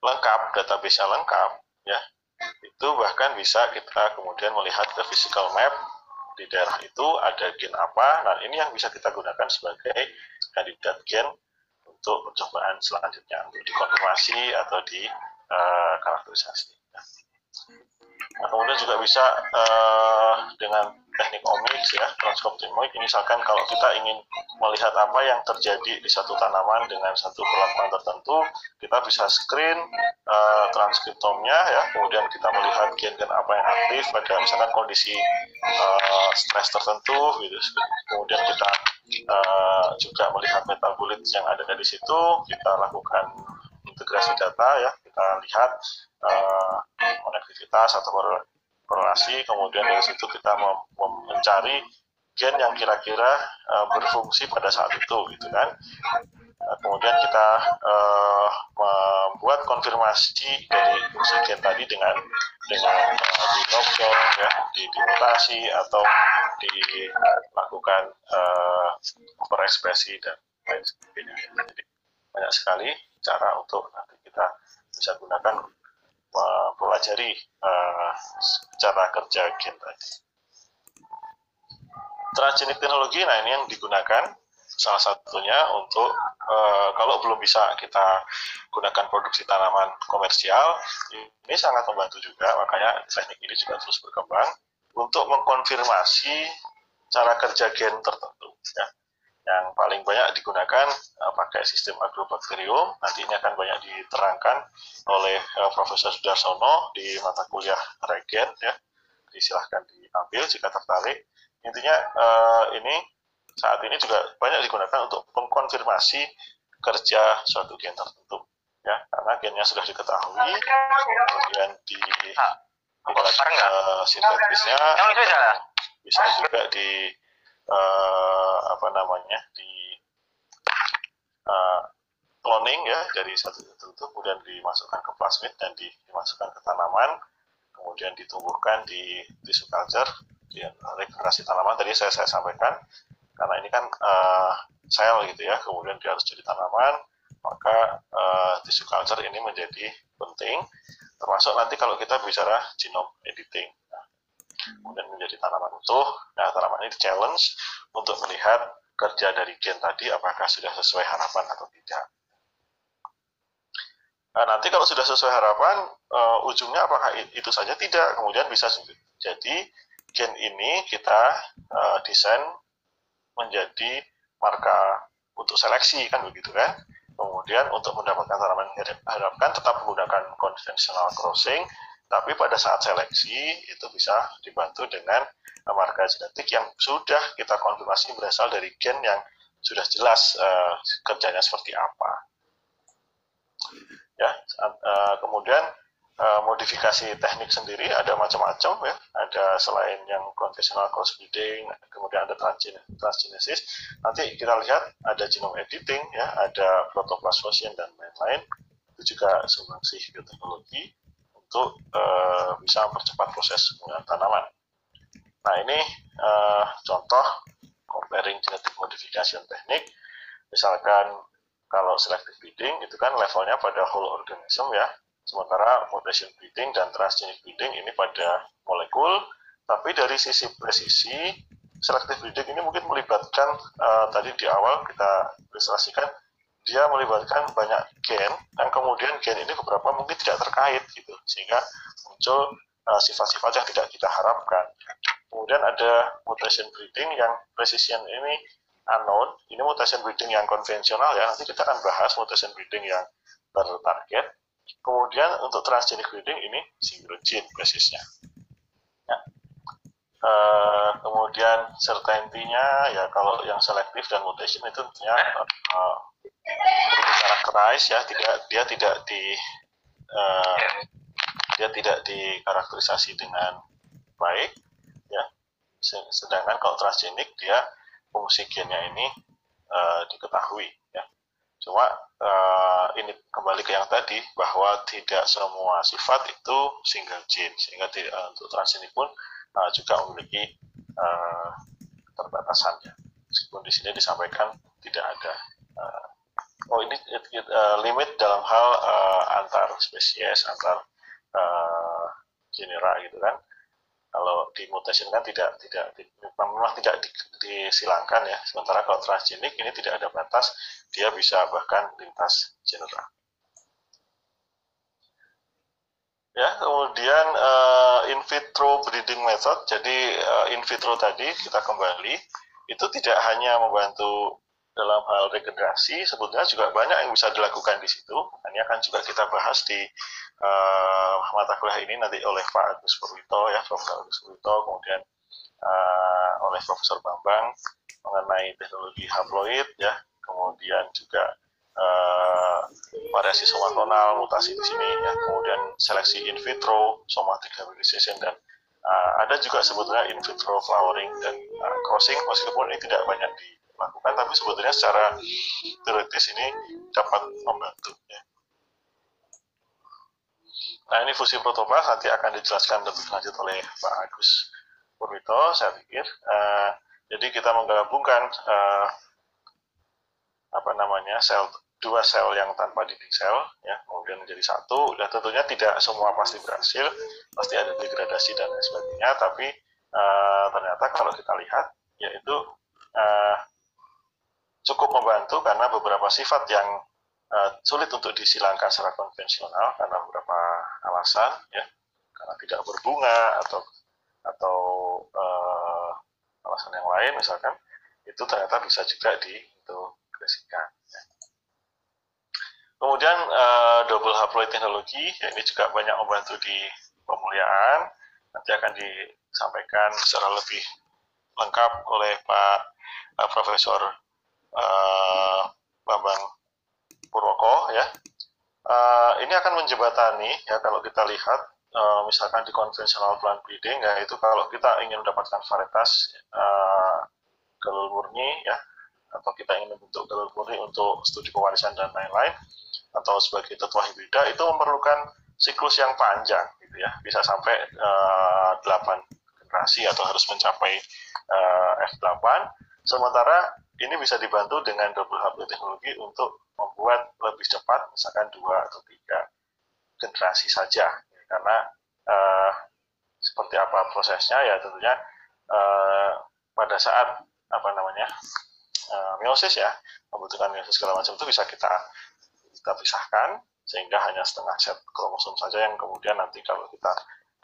lengkap database-nya lengkap ya itu bahkan bisa kita kemudian melihat ke physical map di daerah itu ada gen apa. Nah ini yang bisa kita gunakan sebagai kandidat gen untuk percobaan selanjutnya untuk dikonfirmasi atau di uh, Nah, kemudian juga bisa uh, dengan teknik omik ya transkriptomic misalkan kalau kita ingin melihat apa yang terjadi di satu tanaman dengan satu perlakuan tertentu kita bisa screen uh, transkriptomnya ya. Kemudian kita melihat gen-gen apa yang aktif pada misalkan kondisi uh, stres tertentu gitu. Kemudian kita uh, juga melihat metabolit yang ada di situ kita lakukan integrasi data ya. Kita lihat uh, konektivitas atau korelasi kemudian dari situ kita mencari gen yang kira-kira uh, berfungsi pada saat itu gitu kan. Uh, kemudian kita uh, membuat konfirmasi dari fungsi gen tadi dengan dengan uh, di knockdown ya di dimutasi atau dilakukan uh, berekspresi dan lain sebagainya. Jadi banyak sekali cara untuk nanti kita bisa gunakan mempelajari uh, cara kerja gen tadi. Transgenik teknologi, nah ini yang digunakan salah satunya untuk uh, kalau belum bisa kita gunakan produksi tanaman komersial, ini sangat membantu juga, makanya teknik ini juga terus berkembang untuk mengkonfirmasi cara kerja gen tertentu. Ya yang paling banyak digunakan uh, pakai sistem agrobakterium. Nanti ini akan banyak diterangkan oleh uh, Profesor Sudarsono di mata kuliah regen ya. Disilahkan diambil jika tertarik. Intinya uh, ini saat ini juga banyak digunakan untuk mengkonfirmasi kerja suatu gen tertentu ya karena gennya sudah diketahui kemudian di uh, sintetisnya bisa juga di uh, apa namanya di uh, cloning ya dari satu tertentu kemudian dimasukkan ke plasmid dan di, dimasukkan ke tanaman kemudian ditumbuhkan di tisu culture di regenerasi tanaman. Tadi saya saya sampaikan karena ini kan uh, sel gitu ya kemudian dia harus jadi tanaman maka uh, tisu culture ini menjadi penting termasuk nanti kalau kita bicara genome editing kemudian menjadi tanaman utuh. Nah, tanaman ini challenge untuk melihat kerja dari gen tadi apakah sudah sesuai harapan atau tidak. Nah, nanti kalau sudah sesuai harapan, uh, ujungnya apakah itu saja? Tidak. Kemudian bisa jadi gen ini kita uh, desain menjadi marka untuk seleksi kan begitu kan. Kemudian untuk mendapatkan tanaman yang diharapkan tetap menggunakan konvensional crossing tapi pada saat seleksi itu bisa dibantu dengan marga genetik yang sudah kita konfirmasi berasal dari gen yang sudah jelas uh, kerjanya seperti apa. Ya, uh, kemudian uh, modifikasi teknik sendiri ada macam-macam ya. Ada selain yang konvensional crossbreeding, kemudian ada transgenesis. Nanti kita lihat ada genome editing ya, ada protoplasmosis dan lain-lain. Itu juga sumbangsih bioteknologi untuk uh, bisa mempercepat proses penggunaan tanaman. Nah ini uh, contoh comparing genetic modification teknik. Misalkan kalau selective breeding itu kan levelnya pada whole organism ya, sementara mutation breeding dan transgenic breeding ini pada molekul. Tapi dari sisi presisi, selective breeding ini mungkin melibatkan uh, tadi di awal kita ilustrasikan dia melibatkan banyak gen dan kemudian gen ini beberapa mungkin tidak terkait gitu sehingga muncul uh, sifat-sifat uh, yang tidak kita harapkan. Kemudian ada mutation breeding yang precision ini unknown. Ini mutation breeding yang konvensional ya. Nanti kita akan bahas mutation breeding yang tertarget. Kemudian untuk transgenic breeding ini single gene basisnya. Ya. Uh, kemudian certainty-nya ya kalau yang selektif dan mutation itu tentunya uh, karakteris ya tidak dia tidak di uh, dia tidak dikarakterisasi dengan baik ya. Sedangkan kalau transgenik dia fungsi gennya ini uh, diketahui ya. Cuma uh, ini kembali ke yang tadi bahwa tidak semua sifat itu single gene sehingga tidak, uh, untuk transgenik pun uh, juga memiliki uh, keterbatasannya. Meskipun di sini disampaikan tidak ada oh ini it, it, uh, limit dalam hal uh, antar spesies antar uh, genera gitu kan. Kalau di mutation kan tidak tidak memang tidak di, disilangkan ya. Sementara kalau transgenik ini tidak ada batas dia bisa bahkan lintas genera. Ya, kemudian uh, in vitro breeding method, jadi uh, in vitro tadi kita kembali, itu tidak hanya membantu dalam hal regenerasi, sebetulnya juga banyak yang bisa dilakukan di situ. Ini akan juga kita bahas di uh, mata kuliah ini nanti oleh Pak Agus Purwito, ya, Profesor Agus Purwito, kemudian uh, oleh Profesor Bambang mengenai teknologi haploid, ya, kemudian juga uh, variasi somatonal, mutasi di sini, ya, kemudian seleksi in vitro, somatic hybridization, dan uh, ada juga sebetulnya in vitro flowering dan uh, crossing, meskipun ini tidak banyak dilakukan, tapi sebetulnya secara teoritis ini dapat membantu. Ya. Nah ini fungsi protoplas nanti akan dijelaskan lebih lanjut oleh Pak Agus Purwito, saya pikir. Uh, jadi kita menggabungkan uh, apa namanya sel dua sel yang tanpa dinding sel ya kemudian menjadi satu ya tentunya tidak semua pasti berhasil pasti ada degradasi dan sebagainya tapi uh, ternyata kalau kita lihat yaitu uh, cukup membantu karena beberapa sifat yang uh, sulit untuk disilangkan secara konvensional karena beberapa alasan ya karena tidak berbunga atau atau uh, alasan yang lain misalkan itu ternyata bisa juga di diintegrasikan. Ya. Kemudian uh, double haploid teknologi, ya ini juga banyak membantu di pemuliaan. Nanti akan disampaikan secara lebih lengkap oleh Pak uh, Profesor uh, Bambang Purwoko ya. Uh, ini akan menjembatani ya kalau kita lihat uh, misalkan di konvensional plant breeding ya itu kalau kita ingin mendapatkan varietas uh, gelul murni ya atau kita ingin membentuk jalur murni untuk studi pewarisan dan lain-lain atau sebagai tetua hibrida itu memerlukan siklus yang panjang gitu ya bisa sampai uh, eh, 8 generasi atau harus mencapai uh, F8 sementara ini bisa dibantu dengan double hub teknologi untuk membuat lebih cepat misalkan dua atau tiga generasi saja. Karena uh, seperti apa prosesnya ya tentunya uh, pada saat apa namanya uh, meiosis ya membutuhkan meiosis segala macam itu bisa kita kita pisahkan sehingga hanya setengah set kromosom saja yang kemudian nanti kalau kita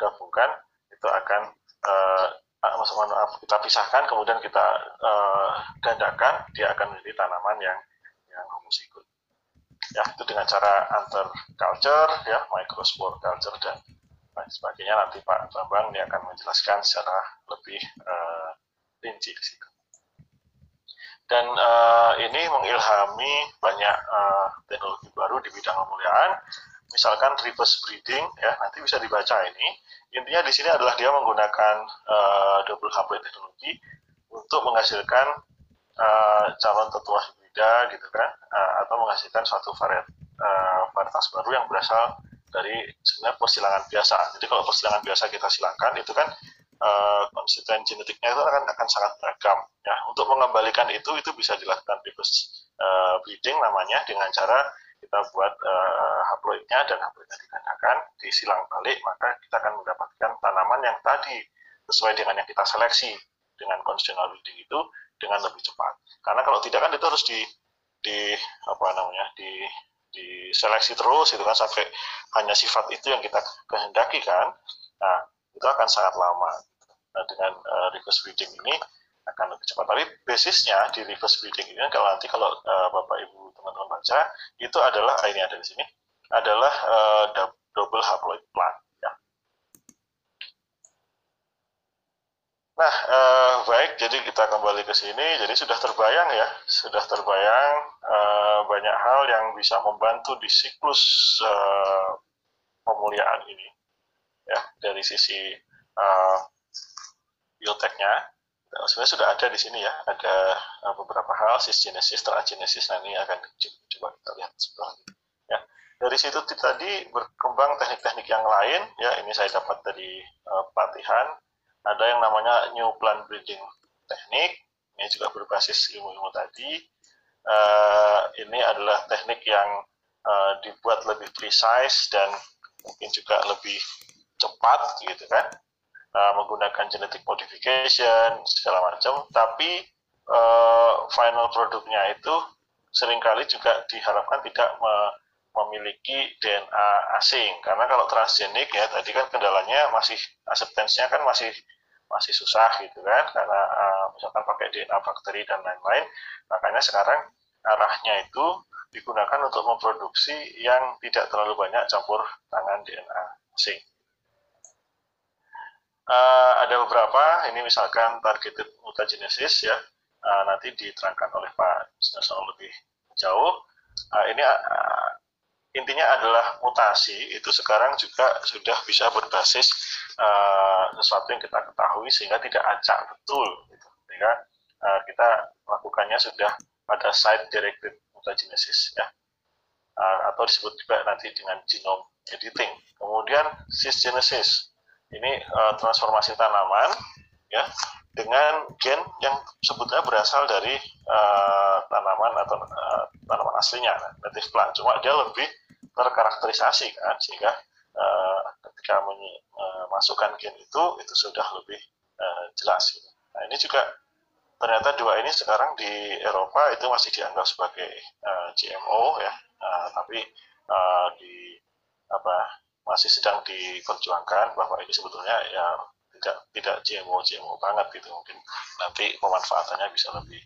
gabungkan itu akan uh, maaf kita pisahkan kemudian kita uh, gandakan dia akan menjadi tanaman yang yang homozigot ya itu dengan cara antar culture ya microspore culture dan lain sebagainya. Nanti Pak Bambang ini akan menjelaskan secara lebih uh, rinci di situ. Dan uh, ini mengilhami banyak uh, teknologi baru di bidang pemuliaan misalkan reverse breeding ya nanti bisa dibaca ini. Intinya di sini adalah dia menggunakan uh, double haploid teknologi untuk menghasilkan uh, calon tetua hibrida gitu kan uh, atau menghasilkan suatu variet uh, varietas baru yang berasal dari sebenarnya persilangan biasa. Jadi kalau persilangan biasa kita silangkan itu kan uh, konstituen genetiknya itu akan akan sangat beragam ya. Untuk mengembalikan itu itu bisa dilakukan reverse uh, breeding namanya dengan cara kita buat uh, haploidnya dan haploidnya digandakan disilang balik maka kita akan mendapatkan tanaman yang tadi sesuai dengan yang kita seleksi dengan conditional breeding itu dengan lebih cepat karena kalau tidak kan itu harus di di apa namanya di diseleksi terus itu kan sampai hanya sifat itu yang kita kehendaki kan nah itu akan sangat lama. Nah, dengan uh, reverse breeding ini akan lebih cepat. Tapi basisnya di reverse breeding ini kalau nanti kalau uh, Bapak Ibu teman-teman baca itu adalah ah, ini ada di sini adalah uh, double haploid plant. Ya. Nah, uh, baik, jadi kita kembali ke sini. Jadi sudah terbayang ya, sudah terbayang uh, banyak hal yang bisa membantu di siklus uh, pemuliaan ini ya dari sisi uh, bioteknya sebenarnya sudah ada di sini ya. Ada uh, beberapa hal cisgenesis transgenesis nah ini akan coba kita lihat sebelah ya. Dari situ tadi berkembang teknik-teknik yang lain ya. Ini saya dapat dari uh, pelatihan. Ada yang namanya new plant breeding teknik. Ini juga berbasis ilmu-ilmu tadi. Uh, ini adalah teknik yang uh, dibuat lebih precise dan mungkin juga lebih cepat gitu kan uh, menggunakan genetic modification segala macam. Tapi uh, final produknya itu sering kali juga diharapkan tidak me, memiliki DNA asing. Karena kalau transgenik ya tadi kan kendalanya masih acceptance-nya kan masih masih susah gitu kan. Karena uh, misalkan pakai DNA bakteri dan lain-lain. Makanya sekarang arahnya itu digunakan untuk memproduksi yang tidak terlalu banyak campur tangan DNA asing. Uh, ada beberapa, ini misalkan targeted mutagenesis ya, uh, nanti diterangkan oleh Pak Sunarsono lebih jauh. Uh, ini uh, intinya adalah mutasi itu sekarang juga sudah bisa berbasis uh, sesuatu yang kita ketahui sehingga tidak acak betul, gitu. sehingga uh, kita melakukannya sudah pada site directed mutagenesis ya, uh, atau disebut juga nanti dengan genome editing. Kemudian cisgenesis ini uh, transformasi tanaman ya dengan gen yang sebetulnya berasal dari uh, tanaman atau uh, tanaman aslinya native plant cuma dia lebih terkarakterisasi kan sehingga uh, ketika memasukkan gen itu itu sudah lebih uh, jelas gitu. nah ini juga ternyata dua ini sekarang di Eropa itu masih dianggap sebagai uh, GMO ya uh, tapi uh, di apa masih sedang diperjuangkan bahwa ini sebetulnya ya tidak tidak GMO GMO banget gitu mungkin nanti pemanfaatannya bisa lebih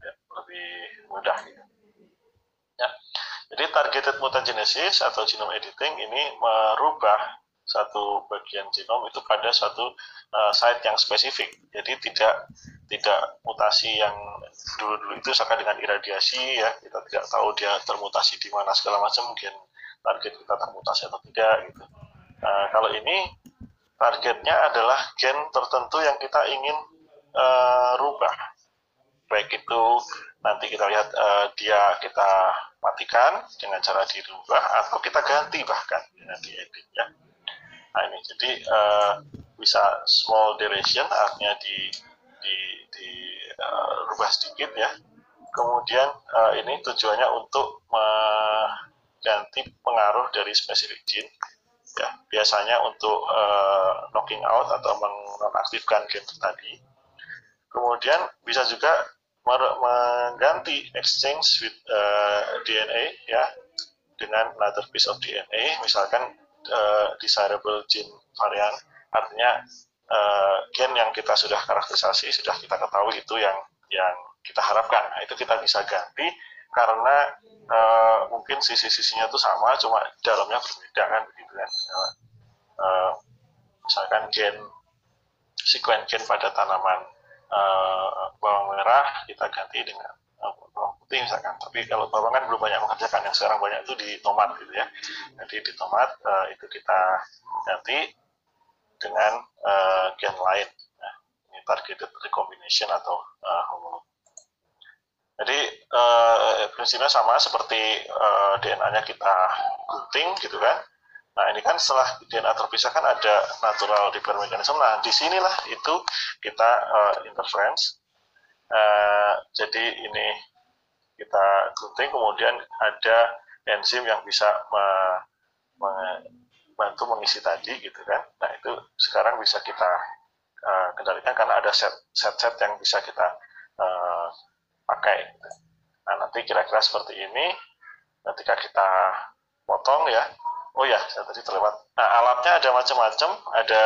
ya, lebih mudah gitu. Ya. Jadi targeted mutagenesis atau genome editing ini merubah satu bagian genom itu pada satu uh, site yang spesifik. Jadi tidak tidak mutasi yang dulu-dulu itu misalkan dengan iradiasi ya kita tidak tahu dia termutasi di mana segala macam mungkin target kita termutasi atau tidak gitu. Nah, kalau ini targetnya adalah gen tertentu yang kita ingin uh, rubah. Baik itu nanti kita lihat uh, dia kita matikan dengan cara dirubah atau kita ganti bahkan dengan diedit ya. Nah ini jadi uh, bisa small deletion artinya di di, di uh, rubah sedikit ya. Kemudian uh, ini tujuannya untuk ganti pengaruh dari spesifik gene. Ya biasanya untuk uh, knocking out atau menonaktifkan gen tadi. Kemudian bisa juga mengganti exchange with uh, eh, DNA ya dengan another piece of DNA misalkan uh, desirable gene varian. Artinya uh, gen yang kita sudah karakterisasi sudah kita ketahui itu yang yang kita harapkan. Nah, itu kita bisa ganti karena uh, mungkin sisi-sisinya itu sama cuma dalamnya berbeda kan begitu kan. Uh, misalkan gen sekuen gen pada tanaman uh, bawang merah kita ganti dengan bawang putih misalkan. Tapi kalau bawang kan belum banyak mengerjakan yang sekarang banyak itu di tomat gitu ya. Jadi di tomat uh, itu kita ganti dengan uh, gen lain. Nah, ini targeted recombination atau uh, jadi uh, prinsipnya sama seperti uh, eh, DNA-nya kita gunting gitu kan. Nah ini kan setelah DNA terpisah kan ada natural repair mechanism. Nah di sinilah itu kita uh, interference. Uh, jadi ini kita gunting kemudian ada enzim yang bisa membantu mengisi tadi gitu kan. Nah itu sekarang bisa kita uh, kendalikan karena ada set-set yang bisa kita uh, pakai. Nah, nanti kira-kira seperti ini ketika kita potong ya. Oh ya, saya tadi terlewat. Nah, alatnya ada macam-macam, ada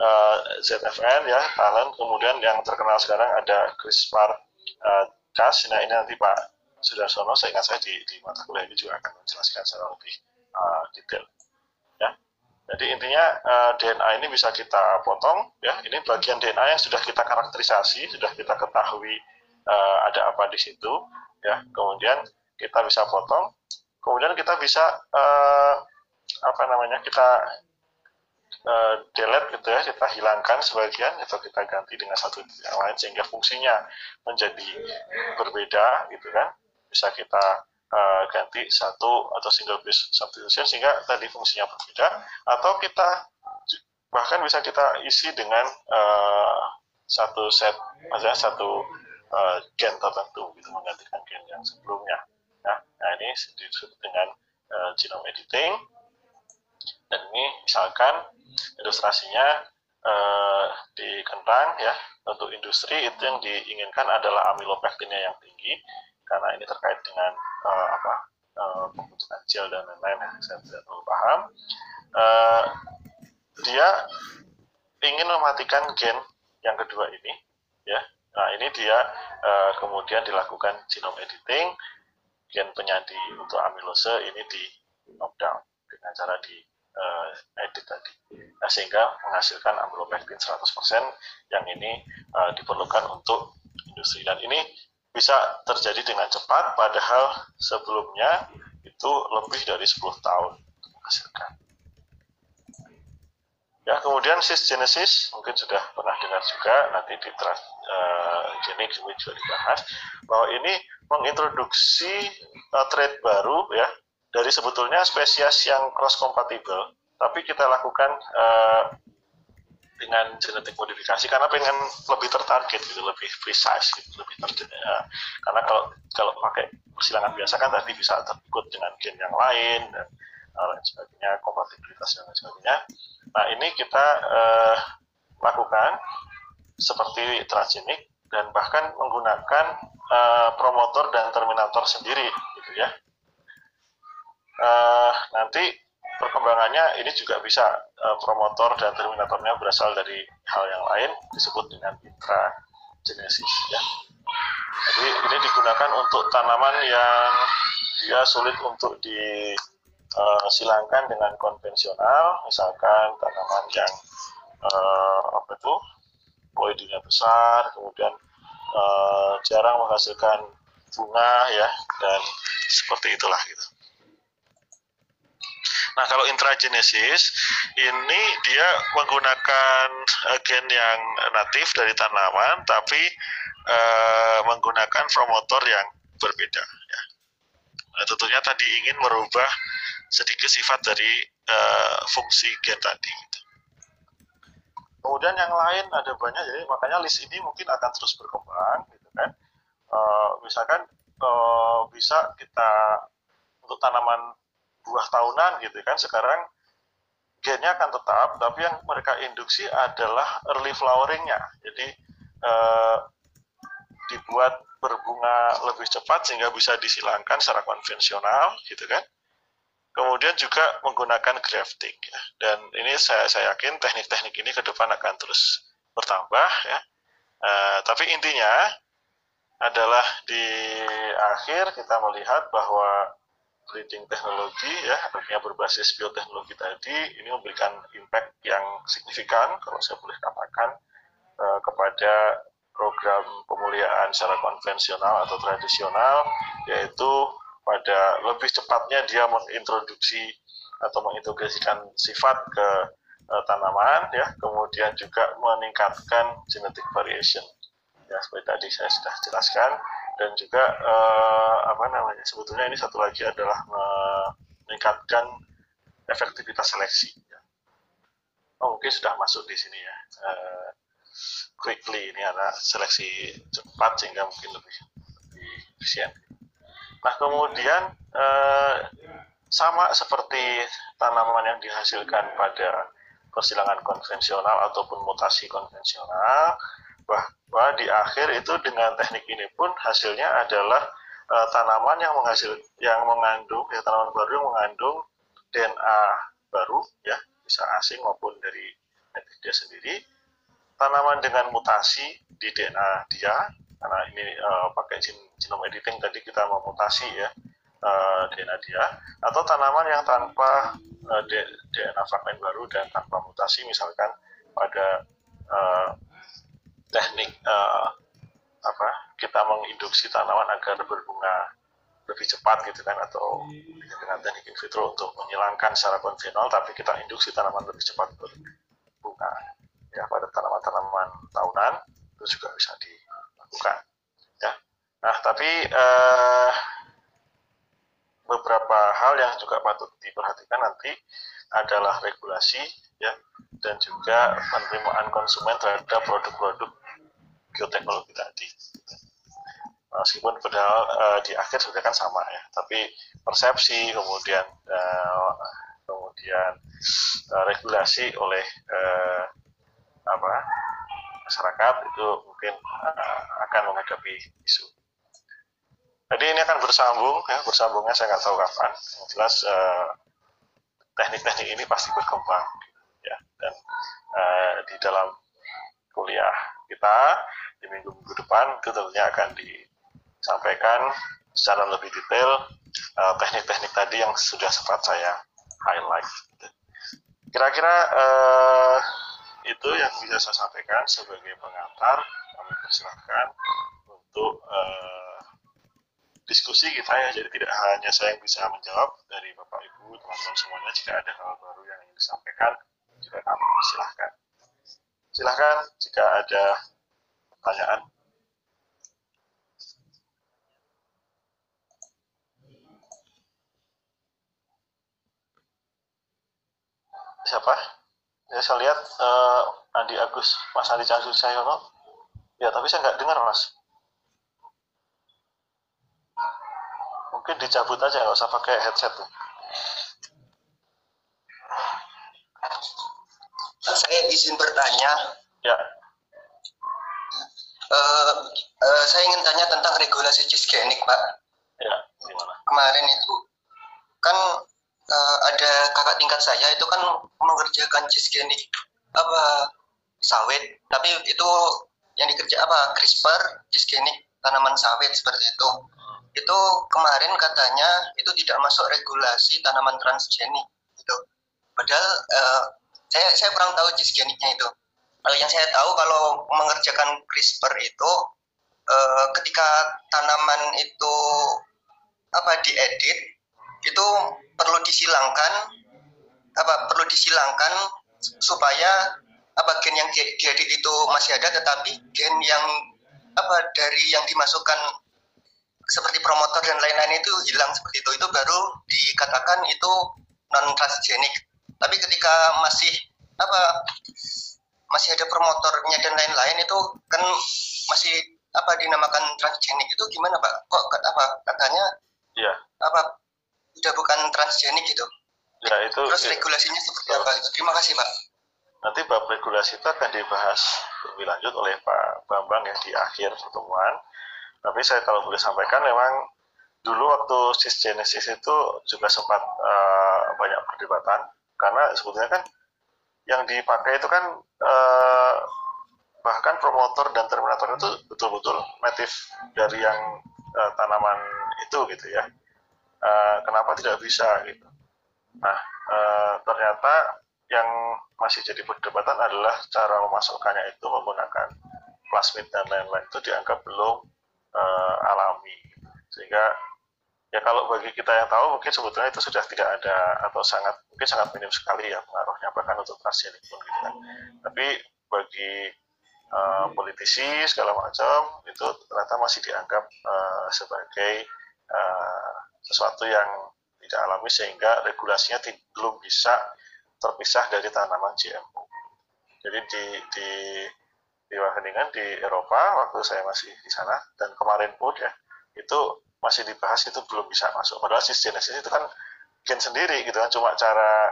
uh, eh, ZFN ya, talent, kemudian yang terkenal sekarang ada CRISPR uh, Cas. Nah, ini nanti Pak Sudarsono, saya ingat saya di, di mata kuliah ini juga akan menjelaskan secara lebih uh, detail. Ya. Jadi intinya uh, DNA ini bisa kita potong, ya. Ini bagian DNA yang sudah kita karakterisasi, sudah kita ketahui uh, ada apa di situ ya. Kemudian kita bisa potong kemudian kita bisa uh, apa namanya kita uh, delete gitu ya kita hilangkan sebagian atau kita ganti dengan satu yang lain sehingga fungsinya menjadi berbeda gitu kan. Bisa kita uh, ganti satu atau single base substitution sehingga tadi fungsinya berbeda atau kita bahkan bisa kita isi dengan uh, satu set maksudnya satu uh, gen tertentu gitu menggantikan gen yang sebelumnya. Nah, nah ini disebut dengan uh, genome editing. Dan ini misalkan ilustrasinya uh, di kentang ya. Untuk industri itu yang diinginkan adalah amilopektinnya yang tinggi. Karena ini terkait dengan uh, apa uh, pembentukan gel dan lain-lain ya. Saya tidak terlalu paham. Uh, dia ingin mematikan gen yang kedua ini ya nah ini dia uh, kemudian dilakukan genome editing. Gen penyandi untuk amilose ini di knockdown dengan cara di uh, edit tadi. Nah, sehingga menghasilkan amylopektin 100% yang ini uh, diperlukan untuk industri. Dan ini bisa terjadi dengan cepat padahal sebelumnya itu lebih dari 10 tahun menghasilkan. Ya, kemudian cisgenesis mungkin sudah pernah dengar juga nanti di transgenik uh, juga dibahas bahwa ini mengintroduksi uh, trait baru ya dari sebetulnya spesies yang cross compatible tapi kita lakukan uh, dengan genetik modifikasi karena pengen lebih tertarget gitu, lebih precise gitu, lebih ter ya. karena kalau kalau pakai persilangan biasa kan tadi bisa terikut dengan gen yang lain dan lain sebagainya, kompatibilitas dan lain sebagainya. Nah ini kita uh, lakukan seperti transgenik dan bahkan menggunakan uh, promotor dan terminator sendiri gitu ya. Uh, nanti perkembangannya ini juga bisa uh, promotor dan terminatornya berasal dari hal yang lain disebut dengan intragenesis ya. Jadi ini digunakan untuk tanaman yang dia sulit untuk disilangkan uh, dengan konvensional, misalkan tanaman yang uh, apa itu poidinya besar, kemudian uh, jarang menghasilkan bunga ya dan seperti itulah gitu. Nah, kalau intragenesis ini dia menggunakan gen yang natif dari tanaman tapi uh, menggunakan promotor yang berbeda ya. Nah, tentunya tadi ingin merubah sedikit sifat dari uh, fungsi gen tadi. Gitu. Kemudian yang lain ada banyak, jadi makanya list ini mungkin akan terus berkembang, gitu kan. Uh, misalkan uh, bisa kita untuk tanaman buah tahunan gitu kan sekarang gennya akan tetap tapi yang mereka induksi adalah early floweringnya jadi eh, dibuat berbunga lebih cepat sehingga bisa disilangkan secara konvensional gitu kan kemudian juga menggunakan grafting ya. Dan ini saya saya yakin teknik-teknik ini ke depan akan terus bertambah ya. Eh, tapi intinya adalah di akhir kita melihat bahwa breeding teknologi ya artinya berbasis bioteknologi tadi ini memberikan impact yang signifikan kalau saya boleh katakan uh, kepada program pemuliaan secara konvensional atau tradisional yaitu pada lebih cepatnya dia mengintroduksi atau mengintegrasikan sifat ke uh, tanaman ya kemudian juga meningkatkan genetic variation ya seperti tadi saya sudah jelaskan dan juga uh, apa namanya sebetulnya ini satu lagi adalah meningkatkan efektivitas seleksi. Ya. Oh mungkin sudah masuk di sini ya. Uh, quickly ini ada seleksi cepat sehingga mungkin lebih, lebih efisien. Nah kemudian uh, sama seperti tanaman yang dihasilkan pada persilangan konvensional ataupun mutasi konvensional, bahwa di akhir itu dengan teknik ini pun hasilnya adalah uh, tanaman yang menghasil yang mengandung ya tanaman baru yang mengandung DNA baru ya bisa asing maupun dari dia sendiri. Tanaman dengan mutasi di DNA dia karena ini uh, pakai genome editing tadi kita memutasi ya uh, DNA dia. Atau tanaman yang tanpa uh, DNA fragmen baru dan tanpa mutasi misalkan pada uh, teknik uh, apa kita menginduksi tanaman agar berbunga lebih cepat gitu kan atau dengan teknik in vitro untuk menghilangkan secara konvensional tapi kita induksi tanaman lebih cepat berbunga. Ya pada tanaman-tanaman tahunan itu juga bisa dilakukan ya nah tapi uh, beberapa hal yang juga patut diperhatikan nanti adalah regulasi ya dan juga penerimaan konsumen terhadap produk-produk bioteknologi tadi. Meskipun padahal uh, di akhir sudah kan sama ya, tapi persepsi kemudian uh, kemudian regulasi oleh apa masyarakat itu mungkin uh, akan menghadapi isu. Jadi ini akan bersambung ya, bersambungnya saya nggak tahu kapan. Yang jelas eh, teknik-teknik ini pasti berkembang ya dan uh, di dalam kuliah kita di minggu-minggu depan itu tentunya akan disampaikan secara lebih detail uh, teknik-teknik tadi yang sudah sempat saya highlight. Kira-kira uh, itu yang bisa saya sampaikan sebagai pengantar. Kami persilahkan untuk uh, diskusi kita ya. Jadi tidak hanya saya yang bisa menjawab dari Bapak Ibu, teman-teman semuanya. Jika ada hal baru yang ingin disampaikan, juga kami persilahkan. Silahkan jika ada pertanyaan. Siapa? Ya, saya lihat uh, Andi Agus, Mas Andi Cangsu Sayono. Ya, tapi saya nggak dengar, Mas. Mungkin dicabut aja, nggak usah pakai headset tuh. Saya izin bertanya. Ya. Uh, uh, saya ingin tanya tentang regulasi cisgenik, Pak. Ya, gimana? Kemarin itu kan uh, ada kakak tingkat saya itu kan mengerjakan cisgenik apa sawit, tapi itu yang dikerja apa CRISPR cisgenik tanaman sawit seperti itu. Itu kemarin katanya itu tidak masuk regulasi tanaman transgenik itu. Padahal uh, saya saya kurang tahu cisgeniknya itu. Kalau yang saya tahu kalau mengerjakan CRISPR itu uh, ketika tanaman itu apa diedit itu perlu disilangkan apa perlu disilangkan supaya apa gen yang diedit itu masih ada tetapi gen yang apa dari yang dimasukkan seperti promotor dan lain-lain itu hilang seperti itu. Itu baru dikatakan itu non transgenik tapi ketika masih apa masih ada promotornya dan lain-lain itu kan masih apa dinamakan transgenik itu gimana pak? Kok apa katanya ya apa udah bukan transgenik gitu. Ya itu terus itu, regulasinya seperti apa itu terima kasih pak nanti bab regulasi itu akan dibahas lebih lanjut oleh Pak Bambang ya di akhir pertemuan. Tapi saya kalau boleh sampaikan memang dulu waktu cisgenesis itu juga sempat uh, banyak perdebatan. Karena sebetulnya kan yang dipakai itu kan uh, bahkan promotor dan terminator itu betul-betul native dari yang uh, tanaman itu gitu ya. Uh, kenapa tidak bisa gitu? Nah uh, ternyata yang masih jadi perdebatan adalah cara memasukkannya itu menggunakan plasmid dan lain-lain itu dianggap belum uh, alami sehingga ya kalau bagi kita yang tahu mungkin sebetulnya itu sudah tidak ada atau sangat mungkin sangat minim sekali ya pengaruhnya bahkan untuk transgenik pun gitu kan tapi bagi uh, politisi segala macam itu ternyata masih dianggap uh, sebagai sesuatu yang tidak alami sehingga regulasinya belum bisa terpisah dari tanaman GMO jadi di di di Wageningen di Eropa waktu saya masih di sana dan kemarin pun ya itu masih dibahas itu belum bisa masuk. Padahal cisgenesis itu kan gen sendiri gitu kan, cuma cara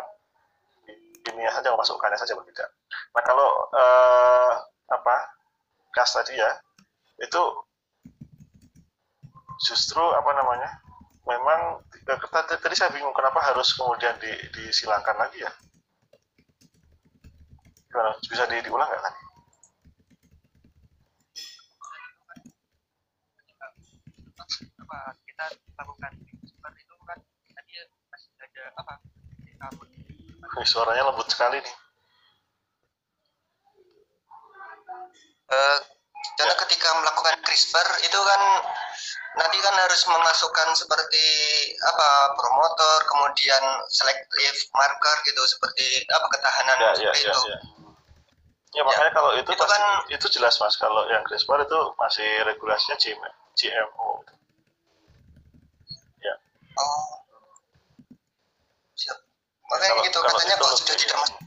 ini saja memasukkannya saja berbeda. Nah kalau eh, apa gas tadi ya itu justru apa namanya memang tadi saya bingung kenapa harus kemudian di, disilangkan lagi ya? Gimana? Bisa di, diulang nggak tadi apa kita lakukan seperti itu kan tadi masih ada apa suaranya lembut sekali nih. Uh, karena ketika melakukan CRISPR itu kan nanti kan harus memasukkan seperti apa promotor kemudian selektif marker gitu seperti apa ketahanan ya, seperti ya, itu ya, ya. Ya makanya ya, kalau itu, itu pasti, kan itu jelas mas kalau yang CRISPR itu masih regulasinya GMO Oh. Siap. Makanya kalau, gitu kalau katanya itu kalau sudah tidak masuk.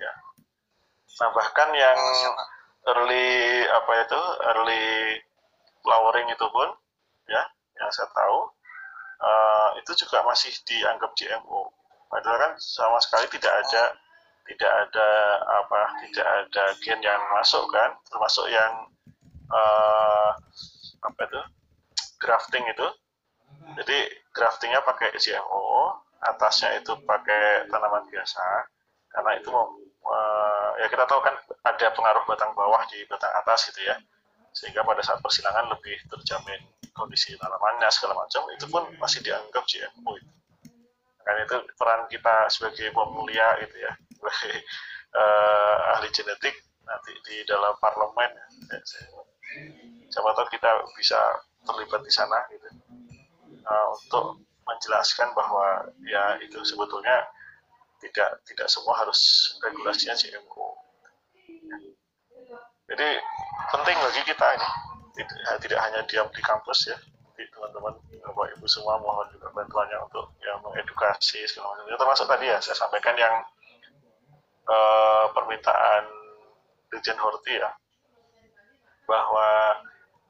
ya. Nah bahkan yang Oh, siapa? Early apa itu early flowering itu pun ya yang saya tahu eh, itu juga masih dianggap GMO. Padahal kan sama sekali tidak ada tidak ada apa tidak ada gen yang masuk kan termasuk yang eh, apa itu grafting itu. Jadi graftingnya pakai GMO, atasnya itu pakai tanaman biasa, karena itu uh, ya kita tahu kan ada pengaruh batang bawah di batang atas gitu ya, sehingga pada saat persilangan lebih terjamin kondisi tanamannya segala macam, itu pun masih dianggap GMO itu. Kan itu peran kita sebagai pemulia gitu ya, sebagai uh, ahli genetik nanti di dalam parlemen ya, siapa tahu kita bisa terlibat di sana gitu. Uh, untuk menjelaskan bahwa ya itu sebetulnya tidak tidak semua harus regulasinya GMO. Jadi penting bagi kita ini. Tidak, tidak hanya diam di kampus ya, teman-teman bapak ibu semua mohon juga bantuannya untuk yang mengedukasi segala macam. Termasuk tadi ya saya sampaikan yang uh, permintaan Dirjen Horti ya. Bahwa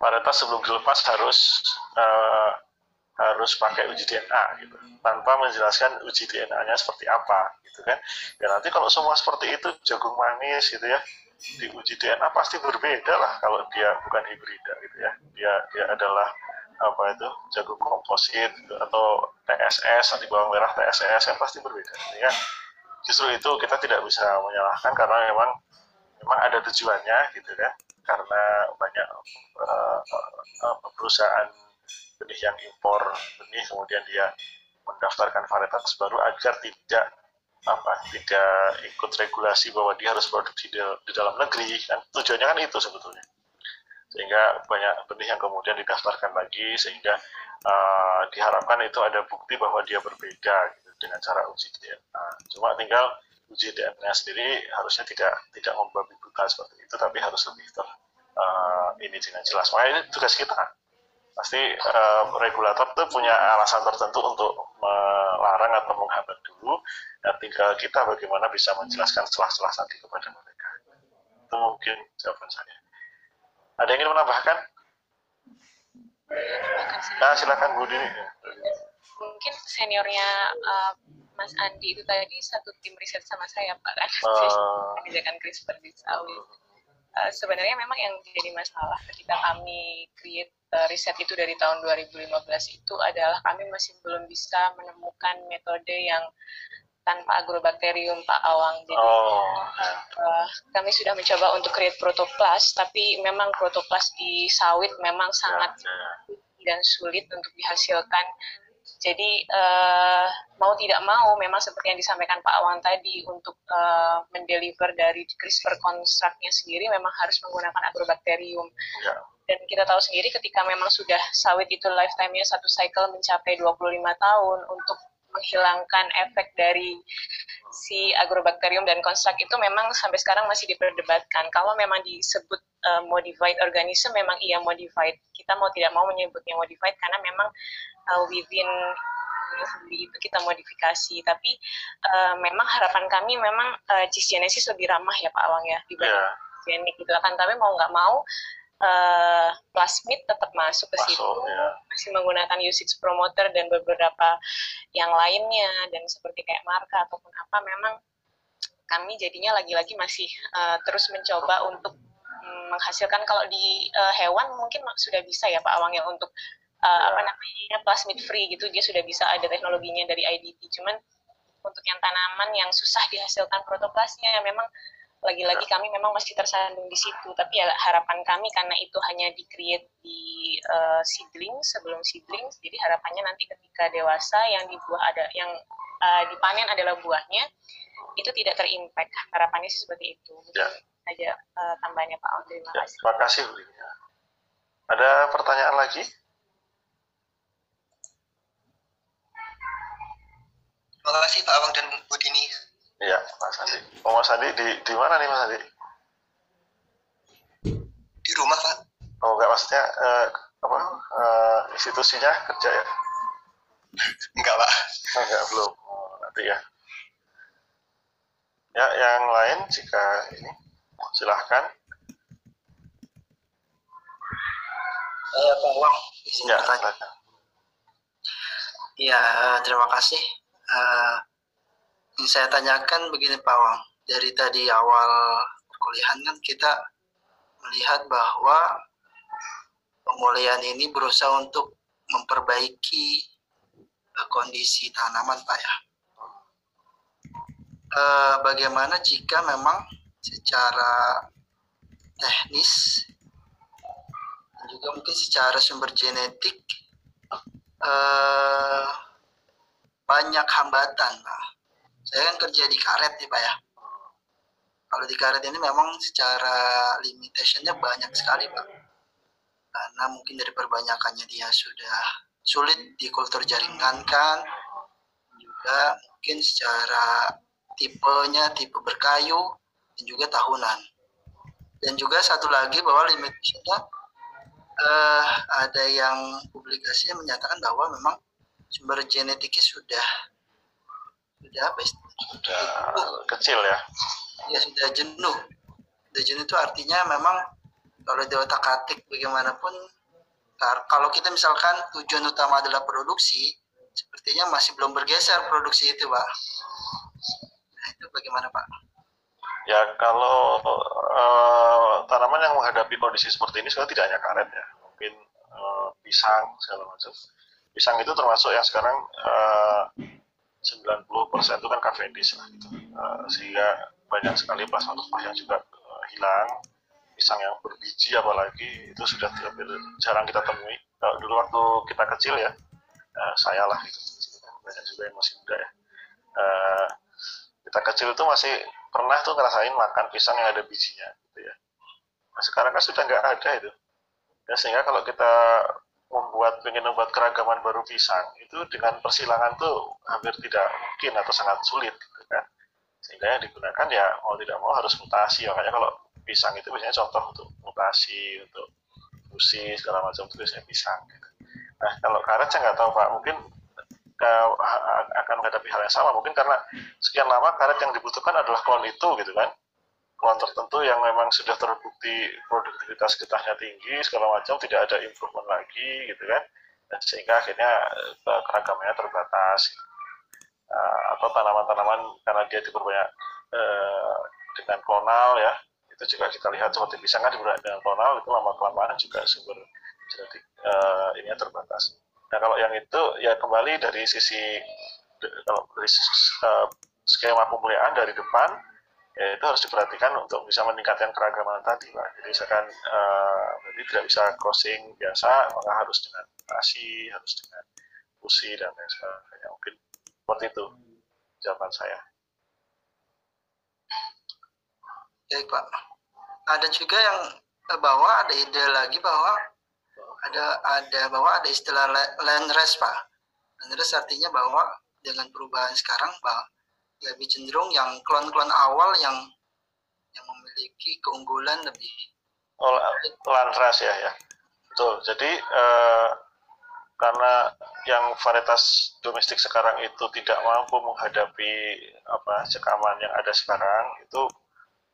varietas sebelum dilepas harus uh, harus pakai uji DNA gitu. Tanpa menjelaskan uji DNA-nya seperti apa gitu kan. Ya nanti kalau semua seperti itu jagung manis gitu ya di uji DNA pasti berbeda lah kalau dia bukan hibrida gitu ya? Dia dia adalah apa itu jagung komposit gitu, atau TSS nanti bawang merah TSS yang pasti berbeda gitu ya. Justru itu kita tidak bisa menyalahkan karena memang memang ada tujuannya gitu kan. Karena banyak uh, uh, perusahaan benih yang impor benih kemudian dia mendaftarkan varietas baru agar tidak apa tidak ikut regulasi bahwa dia harus produksi di, di dalam negeri kan tujuannya kan itu sebetulnya sehingga banyak benih yang kemudian didaftarkan lagi sehingga uh, diharapkan itu ada bukti bahwa dia berbeda gitu, dengan cara uji DNA cuma tinggal uji DNA sendiri harusnya tidak tidak membabi buta seperti itu, tapi harus lebih ter uh, ini dengan jelas. Makanya ini tugas kita. Pasti uh, regulator itu punya alasan tertentu untuk melarang atau menghambat dulu, dan tinggal kita bagaimana bisa menjelaskan celah-celah tadi kepada mereka. Itu mungkin jawaban saya. Ada yang ingin menambahkan? Nah, silakan Bu Dini. Mungkin seniornya uh, Mas Andi itu tadi satu tim riset sama saya Pak kan uh. kebijakan CRISPR di sawit. Uh, sebenarnya memang yang jadi masalah ketika kami create uh, riset itu dari tahun 2015 itu adalah kami masih belum bisa menemukan metode yang tanpa agrobakterium Pak Awang. Jadi oh. uh, kami sudah mencoba untuk create protoplas, tapi memang protoplas di sawit memang sangat ya, ya. dan sulit untuk dihasilkan jadi uh, mau tidak mau memang seperti yang disampaikan Pak Awan tadi untuk uh, mendeliver dari CRISPR constructnya sendiri memang harus menggunakan agrobakterium. Ya. Dan kita tahu sendiri ketika memang sudah sawit itu lifetime-nya satu cycle mencapai 25 tahun untuk menghilangkan efek dari si agrobakterium dan konstrak itu memang sampai sekarang masih diperdebatkan. Kalau memang disebut uh, modified organism, memang iya modified. Kita mau tidak mau menyebutnya modified karena memang uh, within sendiri itu kita modifikasi. Tapi uh, memang harapan kami memang uh, cisgenesis lebih ramah ya Pak Awang ya dibanding yeah. genik gitu. Akan tapi mau nggak mau uh, plasmid tetap masuk ke masuk, situ, ya. masih menggunakan usage promoter dan beberapa yang lainnya. Dan seperti kayak marka ataupun apa memang kami jadinya lagi-lagi masih uh, terus mencoba untuk um, menghasilkan. Kalau di uh, hewan mungkin sudah bisa ya Pak Awang ya untuk uh, ya. apa namanya plasmid free gitu. Dia sudah bisa ada teknologinya dari IDT cuman untuk yang tanaman yang susah dihasilkan protoplasnya memang lagi-lagi kami memang masih tersandung di situ. Tapi ya harapan kami karena itu hanya di create di uh, seedling sebelum seedling. Jadi harapannya nanti ketika dewasa yang dibuah ada yang uh, dipanen adalah buahnya itu tidak terimpact. Harapannya sih seperti itu. Ya. aja uh, tambahnya Pak Om terima ya, kasih. terima kasih Bu ada pertanyaan lagi? Terima kasih Pak Awang dan Bu Dini. Iya, Mas Andi. Oh, Mas Andi di di mana nih Mas Andi? Di rumah, Pak. Oh, enggak maksudnya uh, apa? Uh, institusinya kerja ya? enggak, Pak. Oh, enggak, belum. Oh, nanti ya. Ya, yang lain jika ini silahkan. Saya Pak Wang. Ya. Iya, terima kasih. Uh, saya tanyakan begini Pak Wang, dari tadi awal perkuliahan kan kita melihat bahwa pemulihan ini berusaha untuk memperbaiki uh, kondisi tanaman Pak ya. Uh, bagaimana jika memang secara teknis dan juga mungkin secara sumber genetik uh, banyak hambatan Pak. Saya kan kerja di karet nih Pak ya. Kalau di karet ini memang secara limitationnya banyak sekali Pak. Karena mungkin dari perbanyakannya dia sudah sulit di kultur jaringan kan. Juga mungkin secara tipenya, tipe berkayu, dan juga tahunan. Dan juga satu lagi bahwa limitationnya uh, ada yang publikasi yang menyatakan bahwa memang sumber genetiknya sudah sudah apa sudah kecil ya? Ya sudah jenuh. Sudah jenuh itu artinya memang kalau di otak atik bagaimanapun kalau kita misalkan tujuan utama adalah produksi sepertinya masih belum bergeser produksi itu pak. Nah itu bagaimana pak? Ya kalau uh, tanaman yang menghadapi kondisi seperti ini sebenarnya tidak hanya karet ya. Mungkin uh, pisang segala macam. Pisang itu termasuk yang sekarang uh, 90% itu kan Cavendish lah gitu. Uh, sehingga banyak sekali plasma tumpah yang juga uh, hilang. Pisang yang berbiji apalagi itu sudah hampir jarang kita temui. Kalau dulu waktu kita kecil ya uh, saya lah gitu. Banyak juga yang masih muda ya. Uh, kita kecil itu masih pernah tuh ngerasain makan pisang yang ada bijinya gitu ya. Nah, sekarang kan sudah nggak ada itu. Ya sehingga kalau kita membuat ingin membuat keragaman baru pisang itu dengan persilangan tuh hampir tidak mungkin atau sangat sulit gitu kan. Sehingga yang digunakan ya mau tidak mau harus mutasi makanya kalau pisang itu biasanya contoh untuk mutasi untuk fusi segala macam itu biasanya pisang gitu. nah kalau karet saya nggak tahu pak. Mungkin akan menghadapi hal yang sama. Mungkin karena sekian lama karet yang dibutuhkan adalah klon itu gitu kan klon tertentu yang memang sudah terbukti produktivitas getahnya tinggi segala macam tidak ada improvement lagi gitu kan. Sehingga akhirnya uh, keragamannya terbatas. Uh, atau tanaman-tanaman karena dia diperbanyak uh, dengan klonal ya. Itu juga kita lihat seperti pisang kan diperbanyak dengan klonal itu lama kelamaan juga sumber genetik uh, ini terbatas. Nah kalau yang itu ya kembali dari sisi kalau dari uh, skema pemeliharaan dari depan ya itu harus diperhatikan untuk bisa meningkatkan keragaman tadi pak. Jadi misalkan uh, tidak bisa crossing biasa maka harus dengan nasi harus dengan fusi dan lain sebagainya. Mungkin seperti itu jawaban saya. Baik pak. Ada juga yang bahwa ada ide lagi bahwa ada ada bahwa ada istilah land rest pak. Land rest artinya bahwa dengan perubahan sekarang bahwa lebih cenderung yang klon-klon awal yang yang memiliki keunggulan lebih oh, lantras ya ya. Betul. Jadi eh, karena yang varietas domestik sekarang itu tidak mampu menghadapi apa sekaman yang ada sekarang itu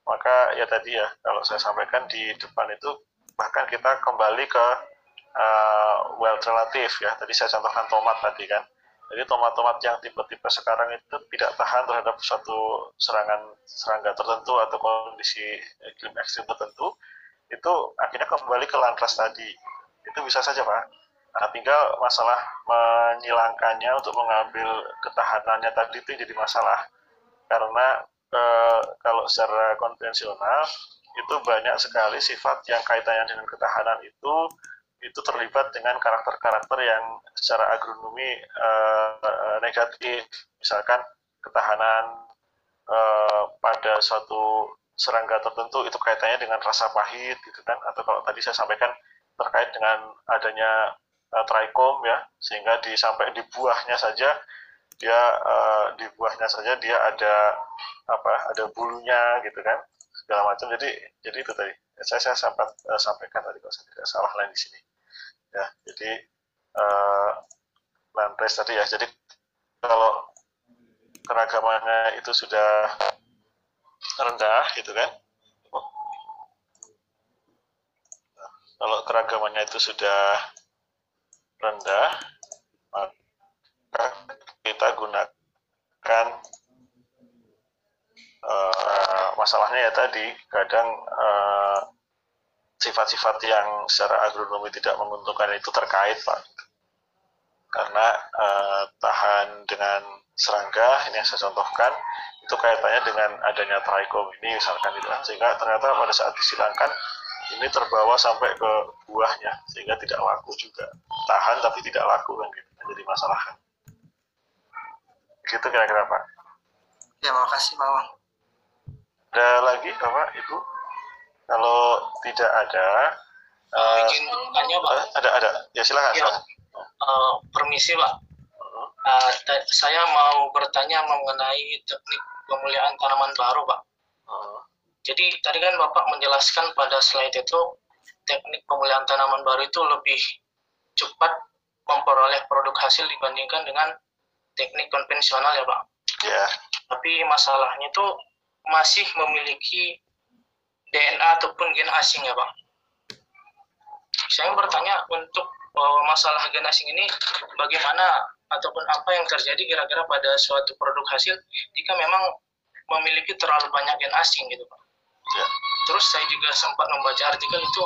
maka ya tadi ya kalau saya sampaikan di depan itu bahkan kita kembali ke uh, well relatif ya. Tadi saya contohkan tomat tadi kan jadi tomat-tomat yang tipe-tipe sekarang itu tidak tahan terhadap suatu serangan serangga tertentu atau kondisi iklim ekstrim tertentu, itu akhirnya kembali ke lantras tadi. Itu bisa saja Pak. Nah, tinggal masalah menyilangkannya untuk mengambil ketahanannya tadi itu jadi masalah. Karena e, kalau secara konvensional itu banyak sekali sifat yang kaitannya dengan ketahanan itu itu terlibat dengan karakter-karakter yang secara agronomi uh, negatif, misalkan ketahanan uh, pada suatu serangga tertentu itu kaitannya dengan rasa pahit gitu kan, atau kalau tadi saya sampaikan terkait dengan adanya uh, trichom ya, sehingga di sampai di buahnya saja dia uh, di buahnya saja dia ada apa ada bulunya gitu kan segala macam. Jadi jadi itu tadi. Saya saya sempat uh, sampaikan tadi kalau saya tidak salah lain di sini ya jadi uh, tadi ya. Jadi kalau keragamannya itu sudah rendah gitu kan? Kalau keragamannya itu sudah rendah maka kita gunakan uh, masalahnya ya tadi kadang uh, sifat-sifat yang secara agronomi tidak menguntungkan itu terkait pak. Karena eh, tahan dengan serangga ini yang saya contohkan itu kaitannya dengan adanya traikom ini misalkan itu. Sehingga ternyata pada saat disilangkan ini terbawa sampai ke buahnya sehingga tidak laku juga. Tahan tapi tidak laku kan gitu. Kan jadi masalah kan. Gitu kira-kira pak. Ya makasih pak ada lagi bapak ibu? Kalau tidak ada uh, izin tanya pak ada ada ya silakan, ya, silakan. Uh, permisi pak uh, saya mau bertanya mengenai teknik pemulihan tanaman baru, Pak. Uh. Jadi tadi kan Bapak menjelaskan pada slide itu teknik pemulihan tanaman baru itu lebih cepat memperoleh produk hasil dibandingkan dengan teknik konvensional ya, Pak. Ya. Yeah. Tapi masalahnya itu masih memiliki DNA ataupun gen asing ya, Pak. Saya bertanya untuk uh, masalah gen asing ini bagaimana ataupun apa yang terjadi kira-kira pada suatu produk hasil jika memang memiliki terlalu banyak gen asing gitu pak. Ya. Terus saya juga sempat membaca artikel itu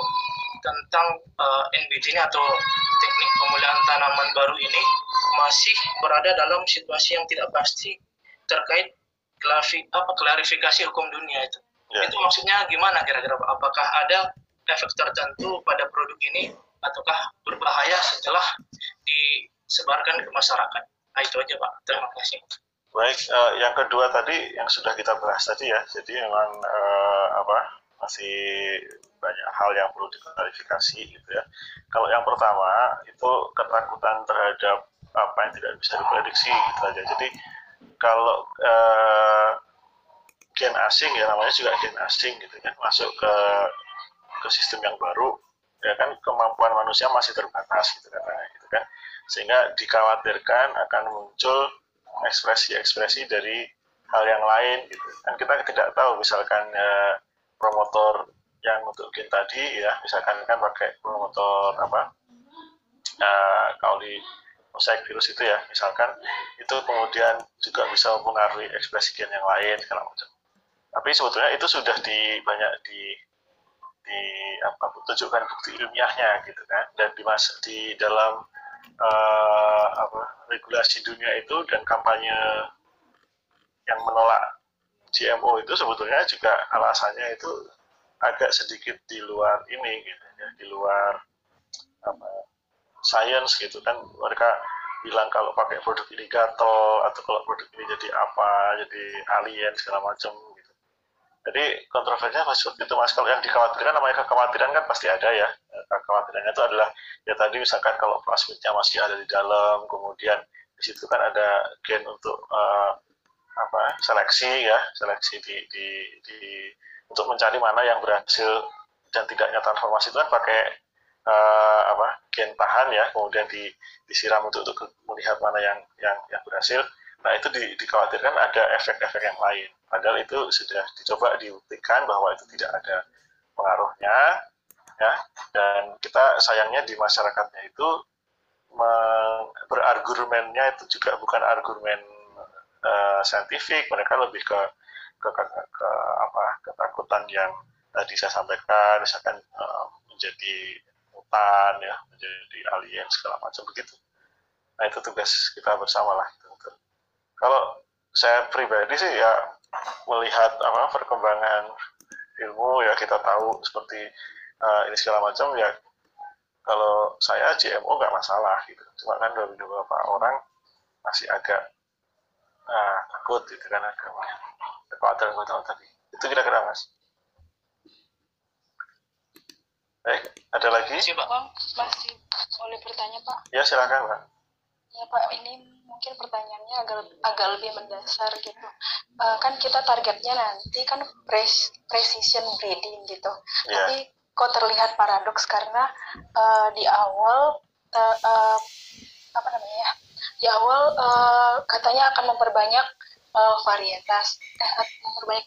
tentang uh, NBT ini atau teknik pemulihan tanaman baru ini masih berada dalam situasi yang tidak pasti terkait klarifikasi hukum dunia itu. Ya. Itu maksudnya gimana kira-kira Apakah ada efek tertentu pada produk ini ataukah berbahaya setelah di sebarkan ke masyarakat. Nah, itu aja Pak. Terima kasih. Baik, uh, yang kedua tadi yang sudah kita bahas tadi ya, jadi memang uh, apa masih banyak hal yang perlu diklarifikasi gitu ya. Kalau yang pertama itu ketakutan terhadap apa yang tidak bisa diprediksi gitu aja. Jadi kalau uh, gen asing ya namanya juga gen asing gitu kan masuk ke ke sistem yang baru ya kan kemampuan manusia masih terbatas gitu kan gitu kan sehingga dikhawatirkan akan muncul ekspresi-ekspresi dari hal yang lain gitu. Dan kita tidak tahu misalkan eh, promotor yang untuk gen tadi ya misalkan kan pakai promotor apa eh, kauli mosaik virus itu ya misalkan itu kemudian juga bisa mempengaruhi ekspresi gen yang lain macam. Tapi sebetulnya itu sudah di banyak di di apa tunjukkan bukti ilmiahnya gitu kan. Dan di mas di dalam uh, apa, regulasi dunia itu dan kampanye yang menolak GMO itu sebetulnya juga alasannya itu agak sedikit di luar ini gitu ya di luar apa science gitu kan. Mereka bilang kalau pakai produk ini gatel atau kalau produk ini jadi apa jadi alien segala macam jadi kontroversinya mas seperti itu mas. Kalau yang dikhawatirkan namanya kekhawatiran kan pasti ada ya. Kekhawatirannya itu adalah ya tadi misalkan kalau plasmidnya masih ada di dalam, kemudian di situ kan ada gen untuk uh, apa seleksi ya, seleksi di, di, di untuk mencari mana yang berhasil dan tidaknya transformasi itu kan pakai uh, apa gen tahan ya, kemudian di, disiram untuk, untuk melihat mana yang yang yang berhasil. Nah itu di, dikhawatirkan ada efek-efek yang lain. Padahal itu sudah dicoba dibuktikan bahwa itu tidak ada pengaruhnya, ya. Dan kita sayangnya di masyarakatnya itu berargumennya itu juga bukan argumen uh, saintifik, mereka lebih ke ke, ke, ke apa ketakutan yang tadi saya sampaikan, misalkan uh, menjadi mutan, ya, menjadi alien segala macam begitu. Nah itu tugas kita bersama lah. Kalau saya pribadi sih ya melihat apa perkembangan ilmu ya kita tahu seperti uh, ini segala macam ya kalau saya GMO nggak masalah gitu. Cuma kan dari beberapa orang masih agak uh, takut gitu kan agak khawatir tahu tadi. Itu kira-kira mas. Eh ada lagi? Masih pak masih boleh bertanya pak? Ya silakan pak. Ya pak ini mungkin pertanyaannya agak agak lebih mendasar gitu. Uh, kan kita targetnya nanti kan pres, precision breeding gitu. Yeah. tapi kok terlihat paradoks karena uh, di awal uh, uh, apa namanya ya di awal uh, katanya akan memperbanyak uh, varietas. Eh, memperbanyak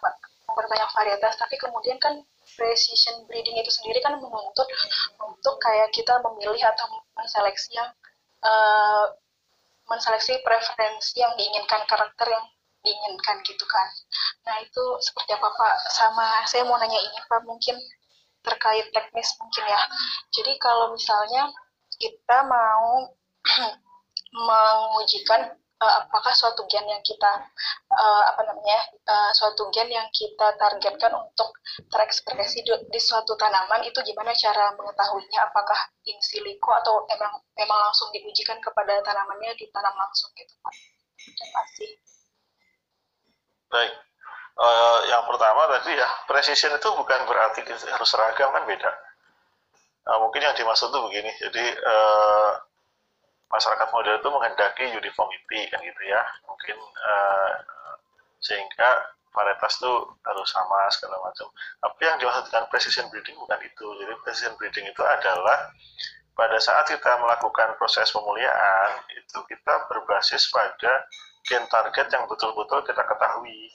apa? Memperbanyak varietas. Tapi kemudian kan precision breeding itu sendiri kan menuntut untuk kayak kita memilih atau menseleksi yang uh, menseleksi preferensi yang diinginkan karakter yang diinginkan gitu kan. Nah itu seperti apa pak? Sama saya mau nanya ini pak mungkin terkait teknis mungkin ya. Jadi kalau misalnya kita mau mengujikan uh, apakah suatu gen yang kita uh, apa namanya uh, suatu gen yang kita targetkan untuk terekspresi di, di suatu tanaman itu gimana cara mengetahuinya? Apakah in silico atau emang memang langsung diujikan kepada tanamannya ditanam langsung gitu pak? Pasti baik. Uh, yang pertama tadi ya precision itu bukan berarti harus seragam kan beda. Uh, mungkin yang dimaksud itu begini. Jadi uh, masyarakat model itu menghendaki uniformity kan gitu ya. Mungkin uh, sehingga varietas itu harus sama segala macam. Tapi yang dimaksud dengan precision breeding bukan itu. Jadi precision breeding itu adalah pada saat kita melakukan proses pemuliaan itu kita berbasis pada gen target yang betul-betul kita ketahui.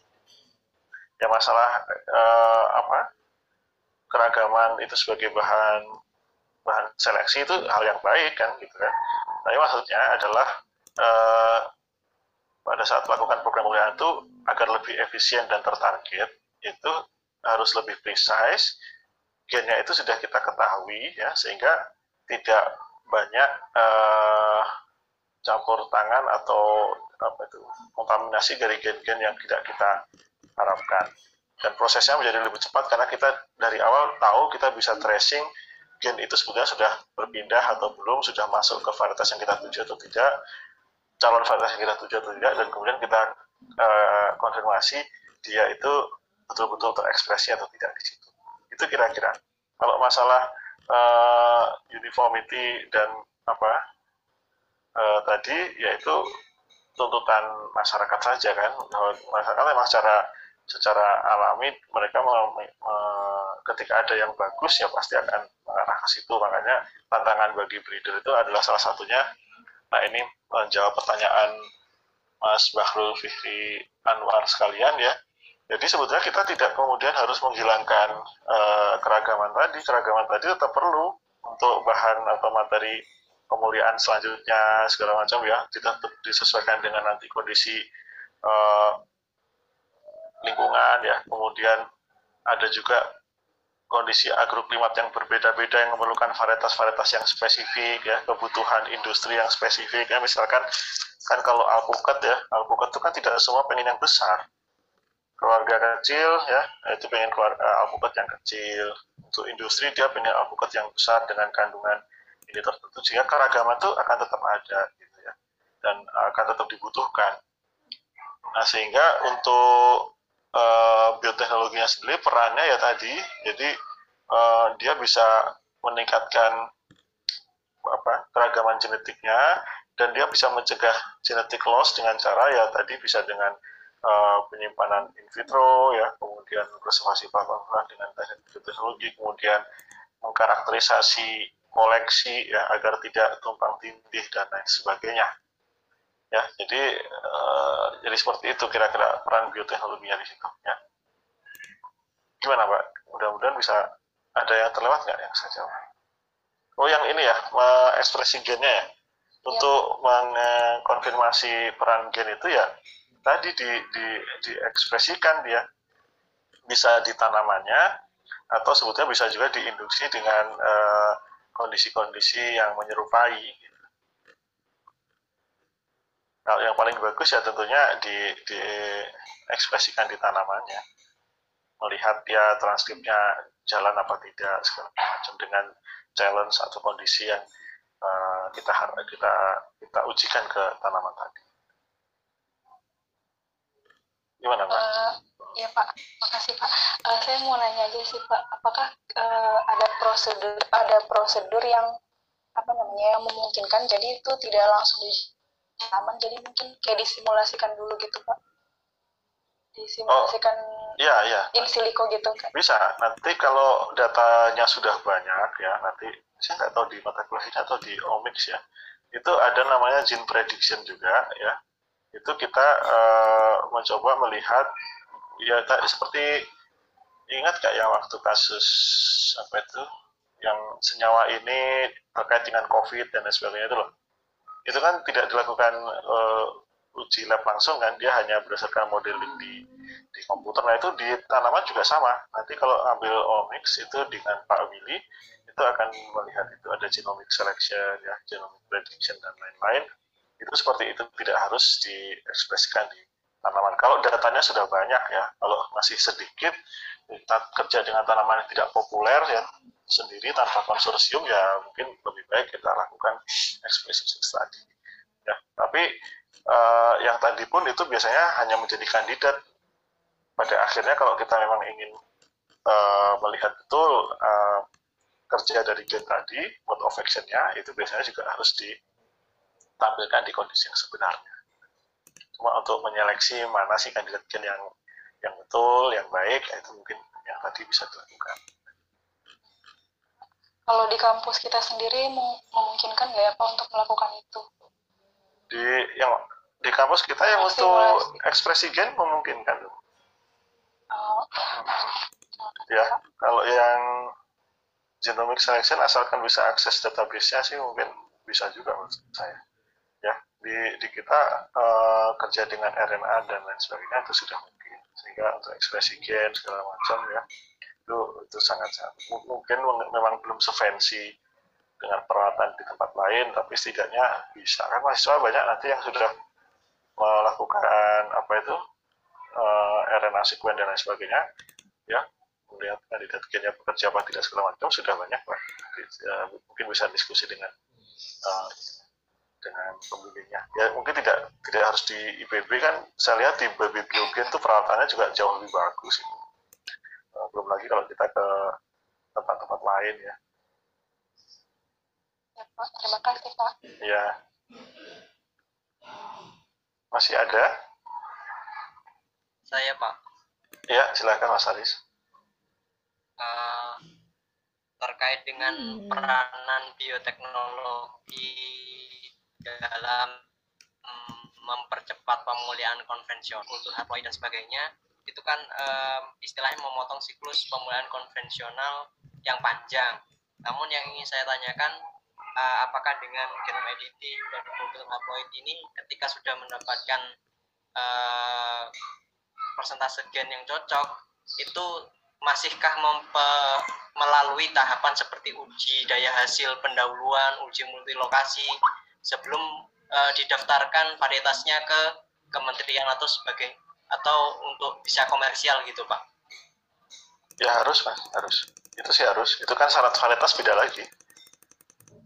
Ya masalah uh, apa keragaman itu sebagai bahan bahan seleksi itu hal yang baik kan gitu kan tapi maksudnya adalah eh, pada saat melakukan program pemulihan itu agar lebih efisien dan tertarget itu harus lebih precise. Gennya itu sudah kita ketahui ya sehingga tidak banyak eh, campur tangan atau apa itu kontaminasi dari gen-gen yang tidak kita harapkan. Dan prosesnya menjadi lebih cepat karena kita dari awal tahu kita bisa tracing gen itu sebetulnya sudah berpindah atau belum, sudah masuk ke varietas yang kita tuju atau tidak, calon varietas yang kita tuju atau tidak, dan kemudian kita uh, konfirmasi dia itu betul-betul terekspresi atau tidak di situ. Itu kira-kira. Kalau masalah uh, uniformity dan apa uh, tadi, yaitu tuntutan masyarakat saja kan, masyarakat memang secara secara alami mereka ketika ada yang bagus ya pasti akan mengarah ke situ. Makanya tantangan bagi breeder itu adalah salah satunya nah ini menjawab pertanyaan Mas Bahrul Fihri Anwar sekalian ya. Jadi sebetulnya kita tidak kemudian harus menghilangkan uh, keragaman tadi. Keragaman tadi tetap perlu untuk bahan atau materi pemuliaan selanjutnya segala macam ya. Kita tetap disesuaikan dengan nanti kondisi uh, lingkungan ya. Kemudian ada juga kondisi agroklimat yang berbeda-beda yang memerlukan varietas-varietas yang spesifik ya. Kebutuhan industri yang spesifik ya. Misalkan kan kalau alpukat ya. Alpukat itu kan tidak semua pengen yang besar. Keluarga kecil ya itu pengen keluar uh, alpukat yang kecil. Untuk industri dia pengen alpukat yang besar dengan kandungan ini tertentu sehingga keragaman itu akan tetap ada gitu ya. Dan akan tetap dibutuhkan. Nah sehingga untuk uh, bioteknologinya sendiri perannya ya tadi. Jadi uh, dia bisa meningkatkan apa keragaman genetiknya dan dia bisa mencegah genetik loss dengan cara ya tadi bisa dengan uh, penyimpanan in vitro ya kemudian konservasi bahan dengan teknik bioteknologi kemudian mengkarakterisasi koleksi ya agar tidak tumpang tindih dan lain sebagainya ya jadi uh, jadi seperti itu kira-kira peran bioteknologinya di situ ya. Gimana pak? Mudah-mudahan bisa ada yang terlewat nggak yang saya jawab? Oh yang ini ya ekspresi gennya ya? Untuk ya. mengkonfirmasi peran gen itu ya tadi di, di diekspresikan dia. Bisa di tanamannya atau sebetulnya bisa juga diinduksi dengan eh, kondisi-kondisi uh, yang menyerupai kalau yang paling bagus ya tentunya di, di ekspresikan di tanamannya melihat dia transkripnya jalan apa tidak segala macam dengan challenge atau kondisi yang uh, kita kita kita ujikan ke tanaman tadi. Gimana Pak? Uh, ya Pak, makasih Pak. Uh, saya mau nanya aja sih Pak, apakah uh, ada prosedur ada prosedur yang apa namanya yang memungkinkan jadi itu tidak langsung aman. Jadi mungkin kayak disimulasikan dulu gitu pak. Disimulasikan oh, iya iya. in silico gitu kan bisa. Nanti kalau datanya sudah banyak ya nanti saya nggak tahu di mata kuliah atau di omics ya. Itu ada namanya gene prediction juga ya. Itu kita uh, mencoba melihat ya seperti ingat ya waktu kasus apa itu yang senyawa ini terkait dengan covid dan lain sebagainya itu loh itu kan tidak dilakukan uh, uji lab langsung kan dia hanya berdasarkan modeling di di komputer. Nah itu di tanaman juga sama. Nanti kalau ambil omics itu dengan Pak Willy itu akan melihat itu ada genomic selection ya genomic prediction dan lain-lain. Itu seperti itu tidak harus diekspresikan di tanaman. Kalau datanya sudah banyak ya, kalau masih sedikit kita kerja dengan tanaman yang tidak populer ya sendiri tanpa konsorsium ya mungkin lebih baik kita lakukan ekspresi tadi. Ya, tapi uh, yang tadi pun itu biasanya hanya menjadi kandidat pada akhirnya kalau kita memang ingin uh, melihat betul uh, kerja dari gen tadi, mode of action-nya itu biasanya juga harus ditampilkan di kondisi yang sebenarnya. Cuma untuk menyeleksi mana sih kandidat gen yang yang betul, yang baik, itu mungkin yang tadi bisa dilakukan. Kalau di kampus kita sendiri memungkinkan nggak ya Pak untuk melakukan itu? Di yang di kampus kita yang untuk ekspresi gen memungkinkan. Oh. Ya, kalau yang genomic selection asalkan bisa akses database-nya sih mungkin bisa juga menurut saya. Ya, di, di kita uh, kerja dengan RNA dan lain sebagainya itu sudah mungkin. Sehingga untuk ekspresi gen segala macam ya itu itu sangat sangat mungkin memang belum sefancy dengan peralatan di tempat lain, tapi setidaknya bisa kan mahasiswa banyak nanti yang sudah melakukan apa itu uh, RNA sequence dan lain sebagainya ya melihat kandidat gennya bekerja apa tidak segala macam sudah banyak lah ya, mungkin bisa diskusi dengan uh, dengan pembimbingnya ya mungkin tidak tidak harus di IPB kan saya lihat di BB Biogen itu peralatannya juga jauh lebih bagus uh, belum lagi kalau kita ke tempat-tempat lain ya. Ya Pak. Terima kasih Pak. Ya masih ada? Saya Pak. Ya silakan Mas Aris uh, terkait dengan hmm. peranan bioteknologi dalam um, mempercepat pemulihan konvensional kultur haploid dan sebagainya itu kan um, istilahnya memotong siklus pemulihan konvensional yang panjang. Namun yang ingin saya tanyakan uh, apakah dengan genome editing dan kultur haploid ini ketika sudah mendapatkan uh, persentase gen yang cocok itu masihkah melalui tahapan seperti uji daya hasil pendahuluan, uji multilokasi sebelum uh, didaftarkan varietasnya ke kementerian atau sebagai atau untuk bisa komersial gitu pak? Ya harus pak, harus. Itu sih harus. Itu kan syarat varietas beda lagi.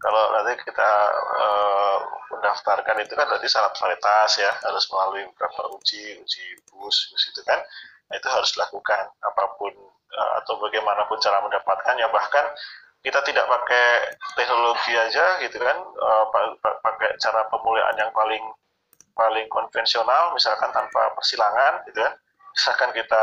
Kalau nanti kita uh, mendaftarkan itu kan berarti syarat varietas ya harus melalui beberapa uji, uji bus, bus itu kan. Nah, itu harus dilakukan apa pun Eh, atau bagaimanapun cara mendapatkannya bahkan kita tidak pakai teknologi aja gitu kan uh, pakai cara pemulihan yang paling paling konvensional misalkan tanpa persilangan gitu kan. Misalkan kita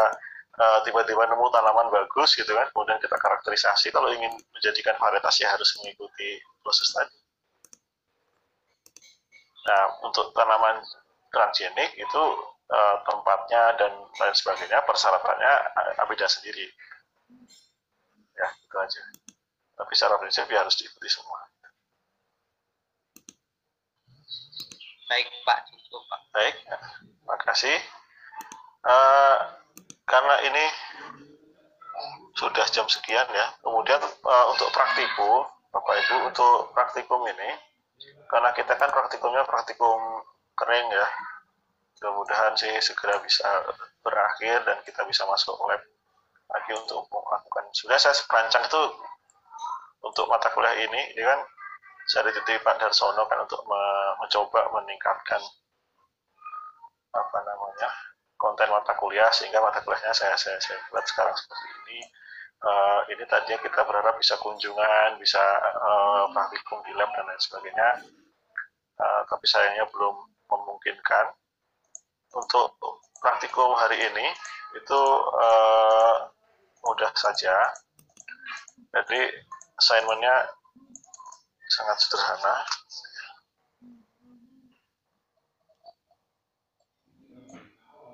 uh, tiba-tiba nemu tanaman bagus gitu kan kemudian kita karakterisasi kalau ingin menjadikan varietas ya harus mengikuti proses tadi. Nah untuk tanaman transgenik itu uh, tempatnya dan lain sebagainya persyaratannya uh, beda sendiri. Ya itu aja. Tapi secara prinsip ya harus diikuti semua baik pak. Cukup pak. Baik. Makasih uh, karena ini sudah jam sekian ya. Kemudian uh, untuk praktikum bapak ibu untuk praktikum ini karena kita kan praktikumnya praktikum kering ya. Mudah-mudahan sih segera bisa berakhir dan kita bisa masuk lab lagi untuk melakukan. Sudah saya perancang itu untuk mata kuliah ini ya kan saya dititip Pak Darsono kan untuk me mencoba meningkatkan apa namanya konten mata kuliah sehingga mata kuliahnya saya saya, saya buat sekarang seperti ini. Uh, ini tadinya kita berharap bisa kunjungan bisa uh, praktikum di lab dan lain sebagainya. Uh, tapi sayangnya belum memungkinkan. Untuk praktikum hari ini itu uh, mudah saja. Jadi assignmentnya sangat sederhana.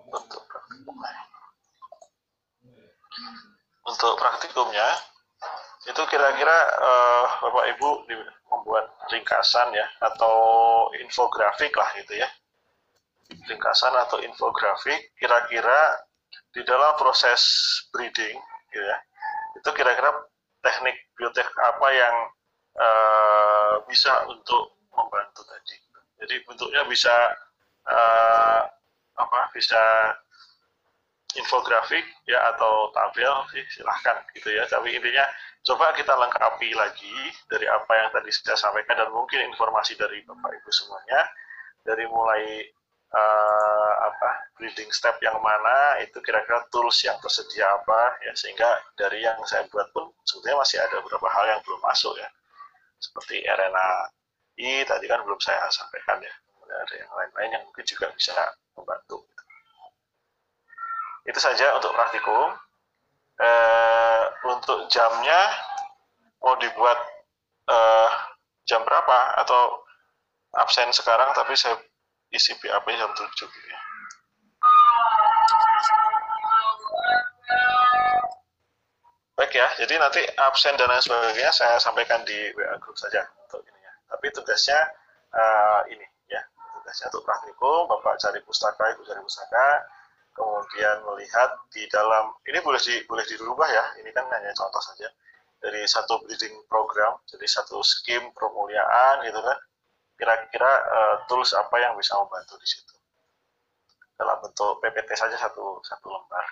Untuk praktikumnya. Untuk praktikumnya itu kira-kira uh, Bapak Ibu membuat ringkasan ya atau infografik lah gitu ya ringkasan atau infografik kira-kira di dalam proses breeding gitu ya itu kira-kira teknik biotek apa yang uh, bisa untuk membantu tadi Jadi bentuknya bisa uh, apa? Bisa infografik ya atau tabel sih silahkan gitu ya. Tapi intinya coba kita lengkapi lagi dari apa yang tadi saya sampaikan dan mungkin informasi dari bapak ibu semuanya dari mulai uh, apa breeding step yang mana itu kira-kira tools yang tersedia apa ya sehingga dari yang saya buat pun sebetulnya masih ada beberapa hal yang belum masuk ya seperti RNA I tadi kan belum saya sampaikan ya. Kemudian ada yang lain-lain yang mungkin juga bisa membantu. Itu saja untuk praktikum. Eh, untuk jamnya mau dibuat eh, jam berapa? Atau absen sekarang tapi saya isi BAP jam 7 gitu ya. Baik ya, jadi nanti absen dan lain sebagainya saya sampaikan di WA group saja untuk ini ya. Tapi tugasnya uh, ini ya, tugasnya untuk praktikum, Bapak cari pustaka, Ibu cari pustaka, kemudian melihat di dalam ini boleh di, boleh dirubah ya, ini kan hanya contoh saja. Dari satu breeding program, jadi satu skim permuliaan gitu kan, kira-kira uh, tools apa yang bisa membantu di situ? Dalam bentuk PPT saja satu satu lembar.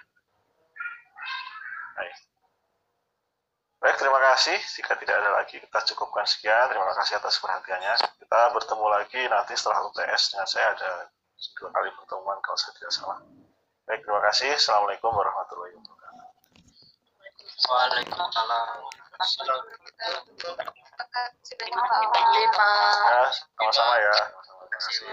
Baik. Baik, terima kasih. Jika tidak ada lagi, kita cukupkan sekian. Terima kasih atas perhatiannya. Kita bertemu lagi nanti setelah UTS dengan saya ada dua kali pertemuan kalau saya tidak salah. Baik, terima kasih. Assalamualaikum warahmatullahi wabarakatuh. Waalaikumsalam. Ya, sama-sama ya. Terima kasih.